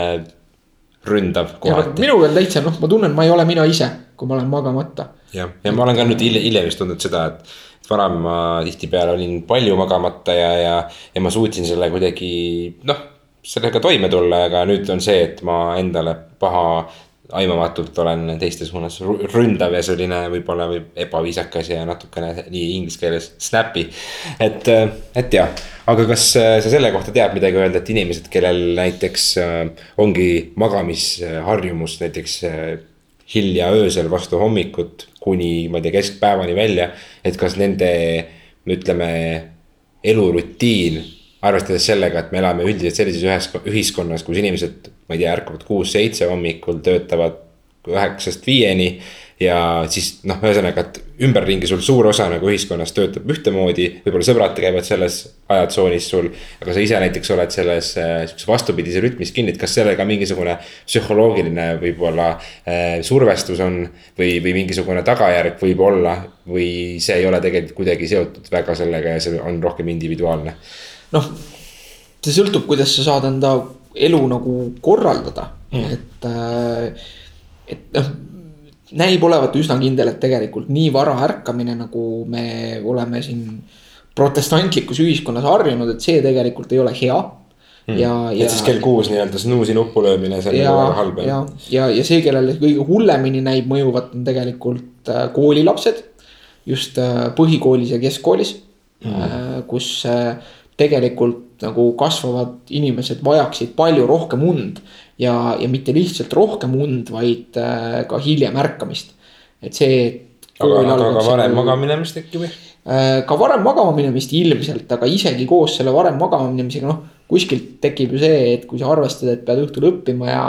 ründav kohati. minuga on täitsa noh, ma tunnen, ma ei ole mina ise, kui ma olen magamata. jah, ja ma olen ka nüüd hiljem, hiljem just tundnud seda, et varem ma tihtipeale olin palju magamata ja, ja, ja ma suutsin selle kuidagi noh, sellega toime tulla, aga nüüd on see, et ma endale paha aimamatult olen teiste suunas ründav ja selline võib-olla võib ebaviisakas ja natukene nii inglise keeles snappy. et, et jah, aga kas sa selle kohta tead midagi öelda, et inimesed, kellel näiteks äh, ongi magamisharjumus näiteks äh, hilja öösel vastu hommikut kuni ma ei tea, keskpäevani välja, et kas nende ütleme elurutiin arvestades sellega, et me elame üldiselt sellises ühes ühiskonnas, kus inimesed, ma ei tea, ärkavad kuus-seitse hommikul, töötavad üheksast viieni. ja siis noh, ühesõnaga, et ümberringi sul suur osa nagu ühiskonnast töötab ühtemoodi, võib-olla sõbrad käivad selles ajatsoonis sul. aga sa ise näiteks oled selles äh, sihukese vastupidise rütmis kinni, et kas sellega mingisugune psühholoogiline võib-olla äh, survestus on. või, või mingisugune tagajärg võib olla või see ei ole tegelikult kuidagi seotud väga sellega ja see on rohkem individuaalne noh, see sõltub, kuidas sa saad enda elu nagu korraldada mm., et, äh, et noh näib olevat üsna kindel, et tegelikult nii vara ärkamine, nagu me oleme siin protestantlikus ühiskonnas harjunud, et see tegelikult ei ole hea mm.. ja, ja. et siis kell kuus nii-öelda snuusi nuppu löömine, see on nagu väga halb. ja, ja, ja see, kellele kõige hullemini näib mõjuvat, on tegelikult äh, koolilapsed. just äh, põhikoolis ja keskkoolis mm., kus tegelikult nagu kasvavad inimesed vajaksid palju rohkem und. ja, ja mitte lihtsalt rohkem und, vaid äh, ka hiljem ärkamist, et see. aga, aga ka varem magama minemist äkki või? Äh, ka varem magama minemist ilmselt, aga isegi koos selle varem magama minemisega, noh. kuskilt tekib ju see, et kui sa arvestad, et pead õhtul õppima ja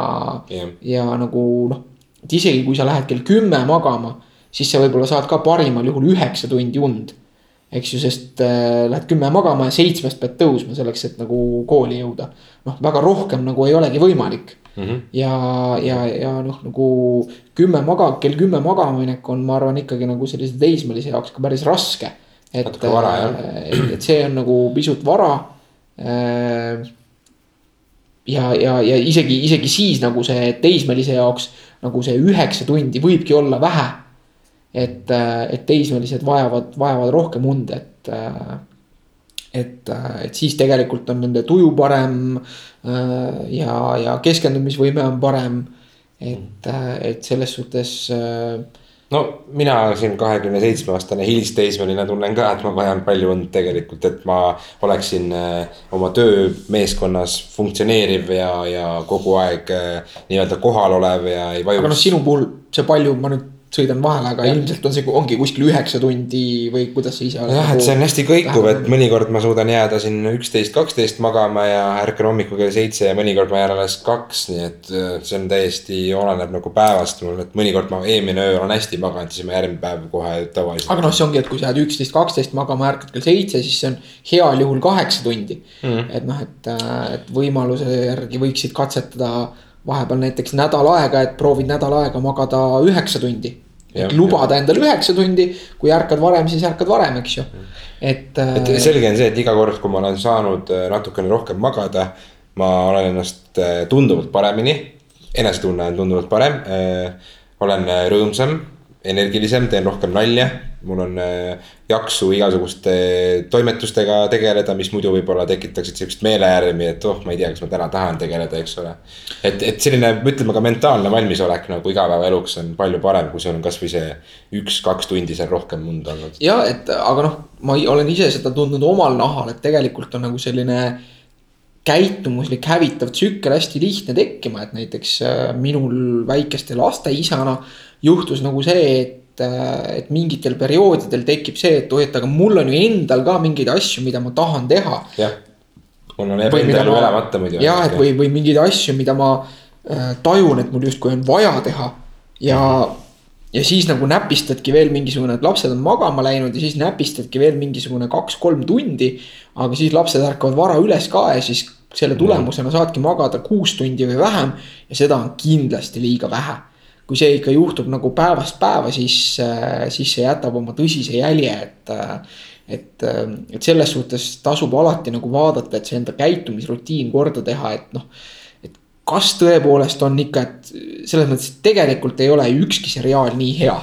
yeah., ja nagu noh. et isegi kui sa lähed kell kümme magama, siis sa võib-olla saad ka parimal juhul üheksa tundi und eks ju, sest äh, lähed kümme magama ja seitsmest pead tõusma selleks, et nagu kooli jõuda. noh, väga rohkem nagu ei olegi võimalik mm. -hmm. ja, ja, ja noh, nagu kümme maga-, kell kümme magama minek on, ma arvan, ikkagi nagu sellise teismelise jaoks ka päris raske. et, äh, et, et see on nagu pisut vara äh,. ja, ja, ja isegi, isegi siis nagu see teismelise jaoks nagu see üheksa tundi võibki olla vähe et, et teismelised vajavad, vajavad rohkem und, et. et, et siis tegelikult on nende tuju parem ja, ja keskendumisvõime on parem. et, et selles suhtes no mina siin kahekümne seitsme aastane hilisteismeline tunnen ka, et ma vajan palju und tegelikult, et ma oleksin oma töömeeskonnas funktsioneeriv ja, ja kogu aeg nii-öelda kohal olev ja ei vajuks. aga noh, sinu puhul see palju, ma nüüd sõidan vahele, aga ja. ilmselt on see, ongi kuskil üheksa tundi või kuidas sa ise oled. jah, et see on hästi kõikuv, et mõnikord ma suudan jääda siin üksteist, kaksteist magama ja ärkan hommikul kell seitse ja mõnikord ma jään alles kaks, nii et äh, see on täiesti, oleneb nagu päevast mul, et mõnikord ma eelmine öö olen hästi maganud, siis ma järgmine päev kohe tavaliselt. aga noh, see ongi, et kui sa jääd üksteist, kaksteist magama, ärkad kell seitse, siis see on heal juhul kaheksa tundi mm.. et noh, et, äh, et võimaluse järgi võiksid katsetada vahepeal näiteks nädal aega, et proovid nädal aega magada üheksa tundi. Et lubada endale üheksa tundi, kui ärkad varem, siis ärkad varem, eks ju, et. et äh, selge on see, et iga kord, kui ma olen saanud äh, natukene rohkem magada, ma olen ennast äh, tunduvalt paremini, enesetunne on tunduvalt parem. olen rõõmsam, energilisem, teen rohkem nalja mul on äh, jaksu igasuguste toimetustega tegeleda, mis muidu võib-olla tekitaksid sihukest meelejärmi, et oh, ma ei tea, kas ma täna tahan tegeleda, eks ole. et, et selline, ütleme ka mentaalne valmisolek nagu igapäevaeluks on palju parem, kui sul on kasvõi see üks-kaks tundi seal rohkem und olnud. ja et, aga noh, ma olen ise seda tundnud omal nahal, et tegelikult on nagu selline käitumuslik hävitav tsükkel hästi lihtne tekkima, et näiteks äh, minul väikeste laste isana juhtus nagu see, et et, äh, et mingitel perioodidel tekib see, et oi, et aga mul on ju endal ka mingeid asju, mida ma tahan teha. jah, mul on enda elu elamata muidu. jah, et või, või mingeid asju, mida ma äh, tajun, et mul justkui on vaja teha ja ja siis nagu näpistadki veel mingisugune, et lapsed on magama läinud ja siis näpistadki veel mingisugune kaks-kolm tundi. aga siis lapsed ärkavad vara üles ka ja siis selle tulemusena saadki magada kuus tundi või vähem ja seda on kindlasti liiga vähe kui see ikka juhtub nagu päevast päeva, siis, äh, siis see jätab oma tõsise jälje, et. Äh, et, äh, et selles suhtes tasub alati nagu vaadata, et see enda käitumisrutiin korda teha, et noh. et kas tõepoolest on ikka, et selles mõttes, et tegelikult ei ole ükski seriaal nii hea.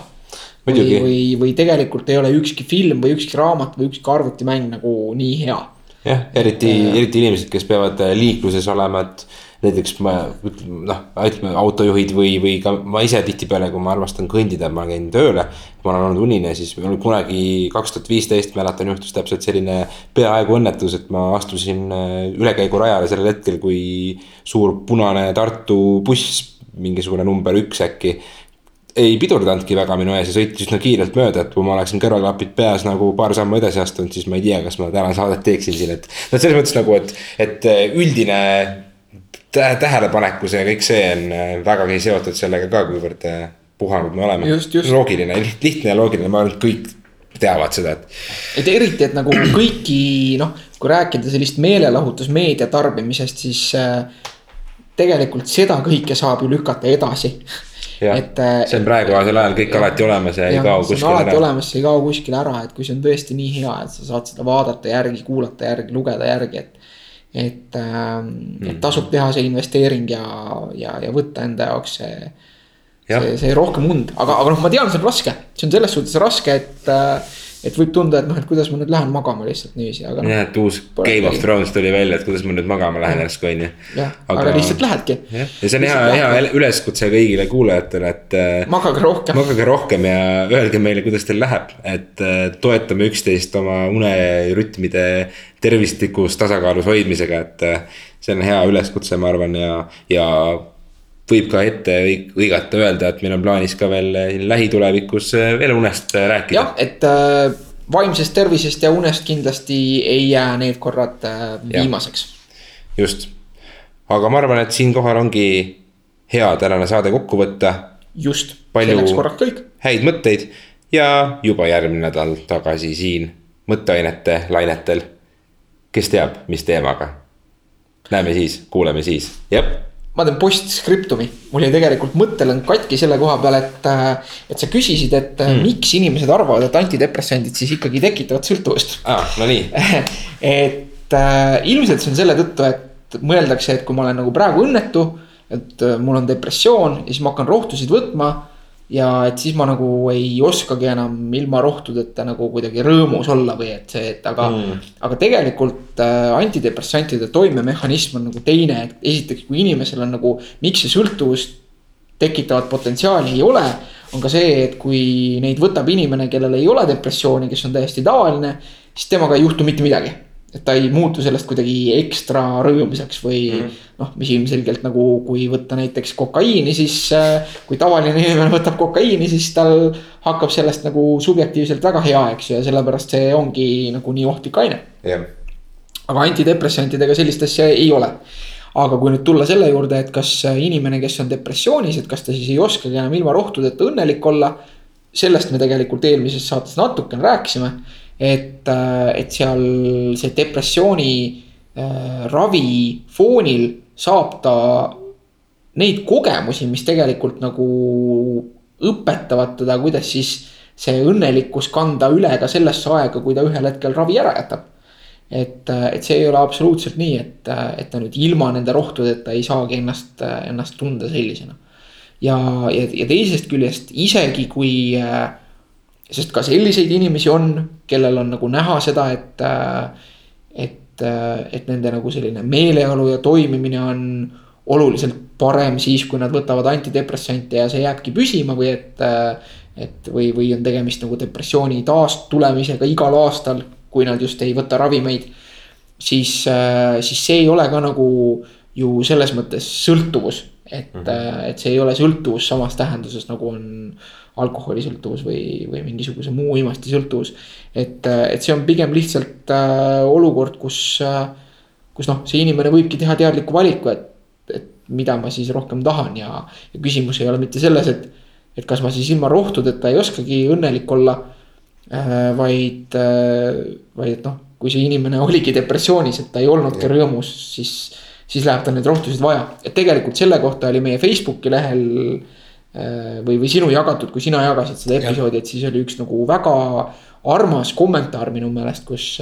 või, või, või tegelikult ei ole ükski film või ükski raamat või ükski arvutimäng nagu nii hea. jah, eriti, eriti inimesed, kes peavad liikluses olema, et näiteks ma noh, ütleme autojuhid või, või ka ma ise tihtipeale, kui ma armastan kõndida, ma käin tööle. ma olen olnud unine, siis mul kunagi kaks tuhat viisteist mäletan, juhtus täpselt selline peaaegu õnnetus, et ma astusin äh, ülekäigurajale sellel hetkel, kui suur punane Tartu buss, mingisugune number üks äkki ei pidurdanudki väga minu ees ja sõitis üsna kiirelt mööda, et kui ma oleksin kõrvaklapid peas nagu paar sammu edasi astunud, siis ma ei tea, kas ma täna saadet teeksin siin, et. no selles mõttes nagu, et, et üldine tähelepanekus ja kõik see on äh, vägagi seotud sellega ka, kuivõrd äh, puhanud me oleme. loogiline, lihtne ja loogiline, ma arvan, et kõik teavad seda, et. et eriti, et nagu kõiki noh, kui rääkida sellist meelelahutusmeedia tarbimisest, siis äh, tegelikult seda kõike saab ju lükata edasi. et. see on praegusel ajal kõik ja, alati olemas ja ei kao kuskile ära. alati olemas, see ei kao kuskile ära, et kui see on tõesti nii hea, et sa saad seda vaadata järgi, kuulata järgi, lugeda järgi, et et äh,, mm. et tasub teha see investeering ja, ja, ja võtta enda jaoks see. see, see rohkem und, aga, aga noh, ma tean, see on raske, see on selles suhtes raske, et äh, et võib tunda, et noh, et kuidas ma nüüd lähen magama lihtsalt niiviisi, aga noh. jah, et uus Game of Thrones tuli välja, et kuidas ma nüüd magama lähen järsku on ju. jah, aga lihtsalt lähedki. ja see on hea, hea üleskutse kõigile kuulajatele, et. Äh, magage rohkem. magage rohkem ja öelge meile, kuidas teil läheb, et äh, toetame üksteist oma unerütmide tervislikus tasakaalus hoidmisega, et. Äh, see on hea üleskutse, ma arvan, ja, ja võib ka ette õigata öelda, et meil on plaanis ka veel lähitulevikus äh, veel unest äh, rääkida. jah, et äh, vaimsest tervisest ja unest kindlasti ei jää need korrad äh, viimaseks. just, aga ma arvan, et siinkohal ongi hea tänane saade kokku võtta. just, selleks korraks kõik. häid mõtteid ja juba järgmine nädal tagasi siin mõtteainete lainetel. kes teab, mis teemaga. näeme siis, kuuleme siis, jah ma teen postscriptumi, mul jäi tegelikult mõttelõng katki selle koha peal, et, äh, et sa küsisid, et mm. miks inimesed arvavad, et antidepressandid siis ikkagi tekitavad sõltuvust ah,. no nii [laughs] et äh, ilmselt see on selle tõttu, et mõeldakse, et kui ma olen nagu praegu õnnetu, et äh, mul on depressioon ja siis ma hakkan rohtusid võtma ja et siis ma nagu ei oskagi enam ilma rohtudeta nagu kuidagi rõõmus olla või et see, et aga mm.. aga tegelikult äh, antidepressantide toimemehhanism on nagu teine, et esiteks, kui inimesel on nagu, miks see sõltuvust tekitavat potentsiaali ei ole. on ka see, et kui neid võtab inimene, kellel ei ole depressiooni, kes on täiesti tavaline, siis temaga ei juhtu mitte midagi et ta ei muutu sellest kuidagi ekstra rõõmsaks või mm. -hmm. noh, mis ilmselgelt nagu, kui võtta näiteks kokaiini, siis äh, kui tavaline inimene [laughs] võtab kokaiini, siis tal hakkab sellest nagu subjektiivselt väga hea, eks ju, ja sellepärast see ongi nagu nii ohtlik aine jah, aga antidepressantidega sellist asja ei ole. aga kui nüüd tulla selle juurde, et kas inimene, kes on depressioonis, et kas ta siis ei oskagi enam ilma rohtudeta õnnelik olla. sellest me tegelikult eelmises saates natukene rääkisime. Et, et seal see depressiooni äh, ravi foonil saab ta neid kogemusi, mis tegelikult nagu õpetavad teda, kuidas siis see õnnelikkus kanda üle ka sellesse aega, kui ta ühel hetkel ravi ära jätab et, et see ei ole absoluutselt nii, et, et ta nüüd ilma nende rohtudeta ei saagi ennast, ennast tunda sellisena. ja, ja, ja teisest küljest isegi kui, sest ka selliseid inimesi on, kellel on nagu näha seda, et, et, et nende nagu selline meeleolu ja toimimine on oluliselt parem siis, kui nad võtavad antidepressante ja see jääbki püsima või et. et või, või on tegemist nagu depressiooni taastulemisega igal aastal kui nad just ei võta ravimeid. siis, siis see ei ole ka nagu ju selles mõttes sõltuvus, et mm, -hmm. et see ei ole sõltuvus samas tähenduses nagu on alkoholisõltuvus või, või mingisuguse muu imastisõltuvus. et, et see on pigem lihtsalt äh, olukord, kus äh,, kus noh, see inimene võibki teha teadliku valiku, et, et mida ma siis rohkem tahan ja, ja küsimus ei ole mitte selles, et, et kas ma siis ilma rohtudeta ei oskagi õnnelik olla vaid, vaid et noh, kui see inimene oligi depressioonis, et ta ei olnudki rõõmus, siis, siis läheb tal neid rohtusid vaja. et tegelikult selle kohta oli meie Facebooki lehel või, või sinu jagatud, kui sina jagasid seda episoodi, et siis oli üks nagu väga armas kommentaar minu meelest, kus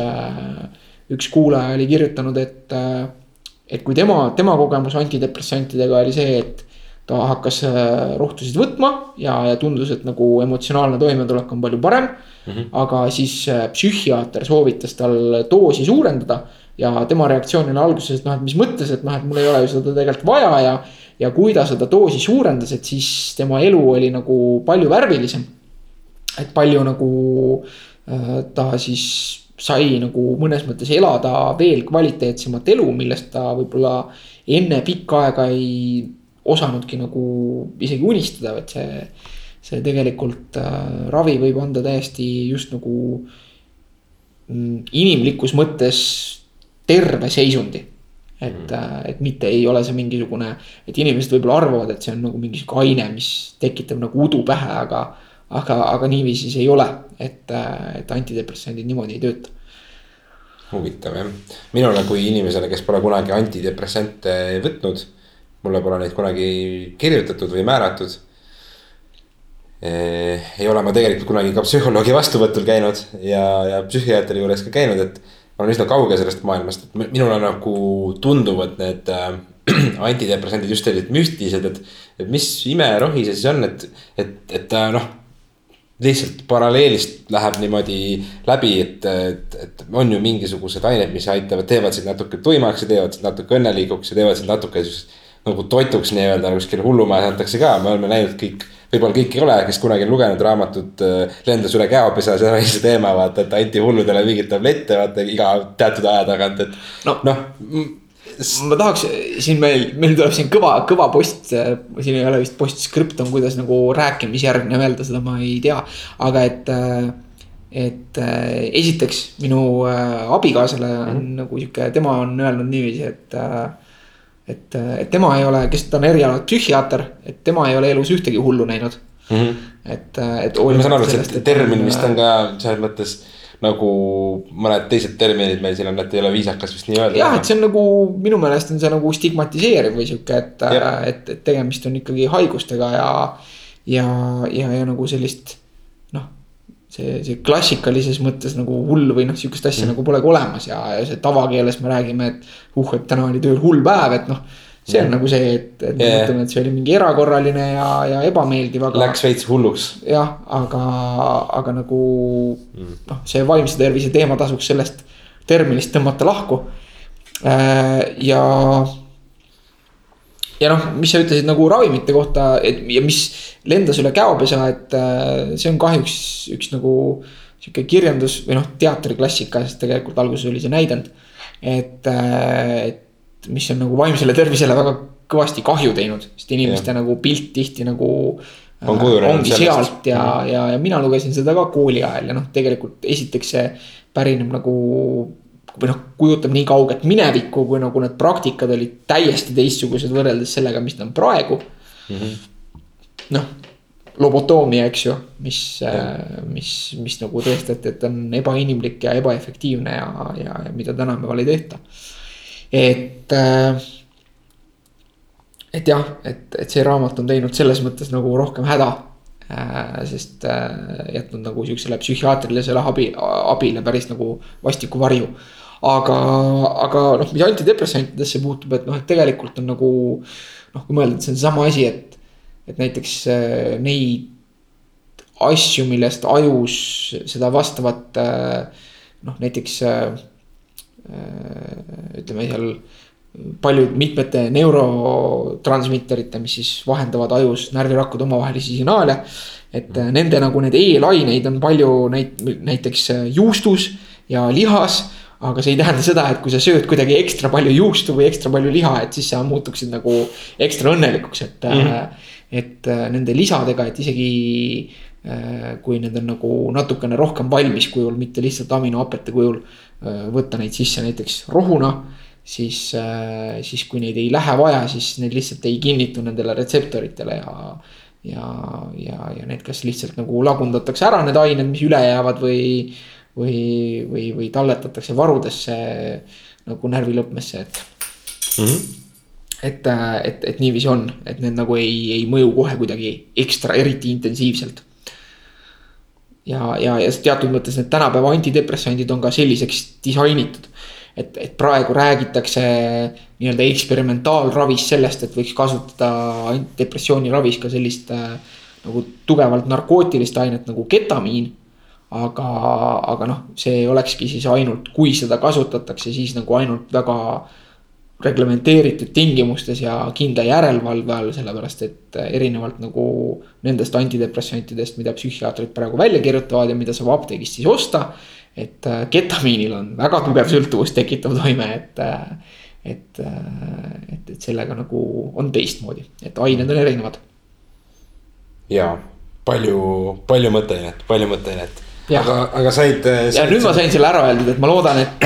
üks kuulaja oli kirjutanud, et, et kui tema, tema kogemus antidepressantidega oli see, et ta hakkas rohtusid võtma ja, ja tundus, et nagu emotsionaalne toimetulek on palju parem mm. -hmm. aga siis psühhiaater soovitas tal doosi suurendada ja tema reaktsioon oli alguses, et noh, et mis mõttes, et noh, et mul ei ole ju seda tegelikult vaja ja. ja kui ta seda doosi suurendas, et siis tema elu oli nagu palju värvilisem. et palju nagu äh, ta siis sai nagu mõnes mõttes elada veel kvaliteetsemat elu, millest ta võib-olla enne pikka aega ei osanudki nagu isegi unistada, et see, see tegelikult äh, ravi võib anda täiesti just nagu mm, inimlikus mõttes terve seisundi. et äh,, et mitte ei ole see mingisugune, et inimesed võib-olla arvavad, et see on nagu mingi sihuke aine, mis tekitab nagu udu pähe, aga. aga, aga niiviisi see ei ole, et, et antidepressandid niimoodi ei tööta huvitav jah, minule kui inimesele, kes pole kunagi antidepressante võtnud mulle pole neid kunagi kirjutatud või määratud. ei ole ma tegelikult kunagi ka psühholoogi vastuvõtul käinud ja, ja psühhiaatri juures ka käinud, et. Ma olen üsna kaugel sellest maailmast, et minule nagu tunduvad need äh, [clears throat] antidepressandid just sellised müstilised, et. et mis imerohi see siis on, et, et, et ta noh lihtsalt paralleelist läheb niimoodi läbi, et, et, et on ju mingisugused ained, mis aitavad, teevad sind natuke tuimaks ja teevad sind natuke õnnelikuks ja teevad sind natuke siis nagu toituks nii-öelda kuskil hullumajas antakse ka, me oleme näinud kõik. Võib-olla kõik ei ole, kes kunagi on lugenud raamatut Lendas üle käopesa, see oli see teema, vaata, et anti hulludele mingeid tablette, vaata iga teatud aja tagant, et no, noh ma tahaks, siin meil, meil tuleb siin kõva, kõva post, siin ei ole vist postscript on, kuidas nagu rääkimisjärgne öelda, seda ma ei tea, aga et. et esiteks minu abikaasale on mm -hmm. nagu sihuke, tema on öelnud niiviisi, et et, et tema ei ole, kes ta on erialalt psühhiaater, et tema ei ole elus ühtegi hullu näinud mm. -hmm. et, et. ma saan aru, et see termin vist on ka selles mõttes nagu mõned teised terminid meil siin on, et ei ole viisakas vist nii öelda. jah, et see on nagu minu meelest on see nagu stigmatiseeriv või sihuke, et, et, et tegemist on ikkagi haigustega ja. ja, ja, ja nagu sellist see, see klassikalises mõttes nagu hull või noh, sihukest asja mm. nagu polegi olemas ja, ja see tavakeeles me räägime, et. uh, et täna oli tööl hull päev, et noh see on mm. nagu see, et, et yeah. me mõtleme, et see oli mingi erakorraline ja, ja ebameeldiv, aga. Läks veits hulluks. jah, aga, aga nagu mm. noh, see vaimse tervise teema tasuks sellest terminist tõmmata lahku. ja. Ja noh, mis sa ütlesid nagu ravimite kohta, et ja mis lendas üle käopesa, et see on kahjuks üks nagu sihuke kirjandus või noh, teatriklassika, sest tegelikult alguses oli see näidend. et, et mis on nagu vaimsele tervisele väga kõvasti kahju teinud, sest inimeste ja. nagu pilt tihti nagu on kujunenud sellest. sealt ja, ja, ja mina lugesin seda ka kooli ajal ja noh, tegelikult esiteks see pärineb nagu või noh, kujutab nii kauget minevikku, kui nagu need praktikad olid täiesti teistsugused võrreldes sellega, mis ta on praegu mm -hmm.. noh, lobotoomia, eks ju, mis, mis, mis nagu tõestati, et on ebainimlik ja ebaefektiivne ja, ja, ja mida tänapäeval ei tehta. et, et jah, et, et see raamat on teinud selles mõttes nagu rohkem häda Äh, sest äh, jätnud nagu sihukesele psühhiaatrilisele abi, abile päris nagu vastiku varju. Aga, aga noh, mis antidepressantidesse puutub, et noh, et tegelikult on nagu noh, kui mõelda, et see on seesama asi, et, et näiteks äh, neid asju, millest ajus seda vastavat noh, näiteks ütleme seal paljud mitmete neurotransmitterite, mis siis vahendavad ajus närvirakkude omavahelisi signaale. et äh, nende nagu need E-laineid on palju näit-, näiteks äh, juustus ja lihas. Aga see ei tähenda seda, et kui sa sööd kuidagi ekstra palju juustu või ekstra palju liha, et siis sa muutuksid nagu ekstra õnnelikuks, et mm. -hmm. et nende lisadega, et isegi kui need on nagu natukene rohkem valmis kujul, mitte lihtsalt aminohapete kujul. võtta neid sisse näiteks rohuna siis, äh, siis kui neid ei lähe vaja, siis need lihtsalt ei kinnitu nendele retseptoritele ja. ja, ja, ja need kas lihtsalt nagu lagundatakse ära, need ained, mis üle jäävad või, või, või, või talletatakse varudesse nagu närvilõpmesse, et mm. -hmm et, äh, et, et niiviisi on, et need nagu ei, ei mõju kohe kuidagi ekstra, eriti intensiivselt. ja, ja, ja teatud mõttes need tänapäeva antidepressandid on ka selliseks disainitud et, et praegu räägitakse nii-öelda eksperimentaalravis sellest, et võiks kasutada depressiooniravis ka sellist äh, nagu tugevalt narkootilist ainet nagu ketamiin. Aga, aga noh, see olekski siis ainult, kui seda kasutatakse, siis nagu ainult väga reglementeeritud tingimustes ja kindla järelevalve all, sellepärast et erinevalt nagu nendest antidepressantidest, mida psühhiaatrid praegu välja kirjutavad ja mida saab apteegist siis osta et äh, ketamiinil on väga tugev sõltuvust tekitav toime, et. Äh, et, äh, et, et sellega nagu on teistmoodi, et ained on erinevad. ja palju, palju mõtteainet, palju mõtteainet. Aga, aga said, said. ja nüüd ma sain selle ära öeldud, et ma loodan, et,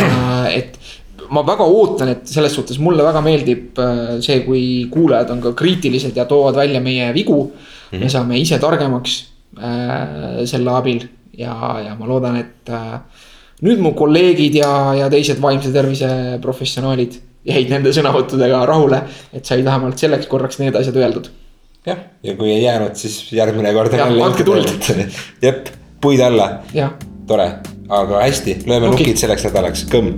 et ma väga ootan, et selles suhtes mulle väga meeldib see, kui kuulajad on ka kriitilised ja toovad välja meie vigu mm. -hmm. me saame ise targemaks äh, selle abil ja, ja ma loodan, et äh, nüüd mu kolleegid ja, ja teised vaimse tervise professionaalid jäid nende sõnavõttudega rahule, et sai vähemalt selleks korraks need asjad öeldud. jah, ja kui ei jäänud, siis järgmine kord. andke tuld. [laughs] jep, puid alla. tore, aga hästi, lööme nukid selleks nädalaks, kõmm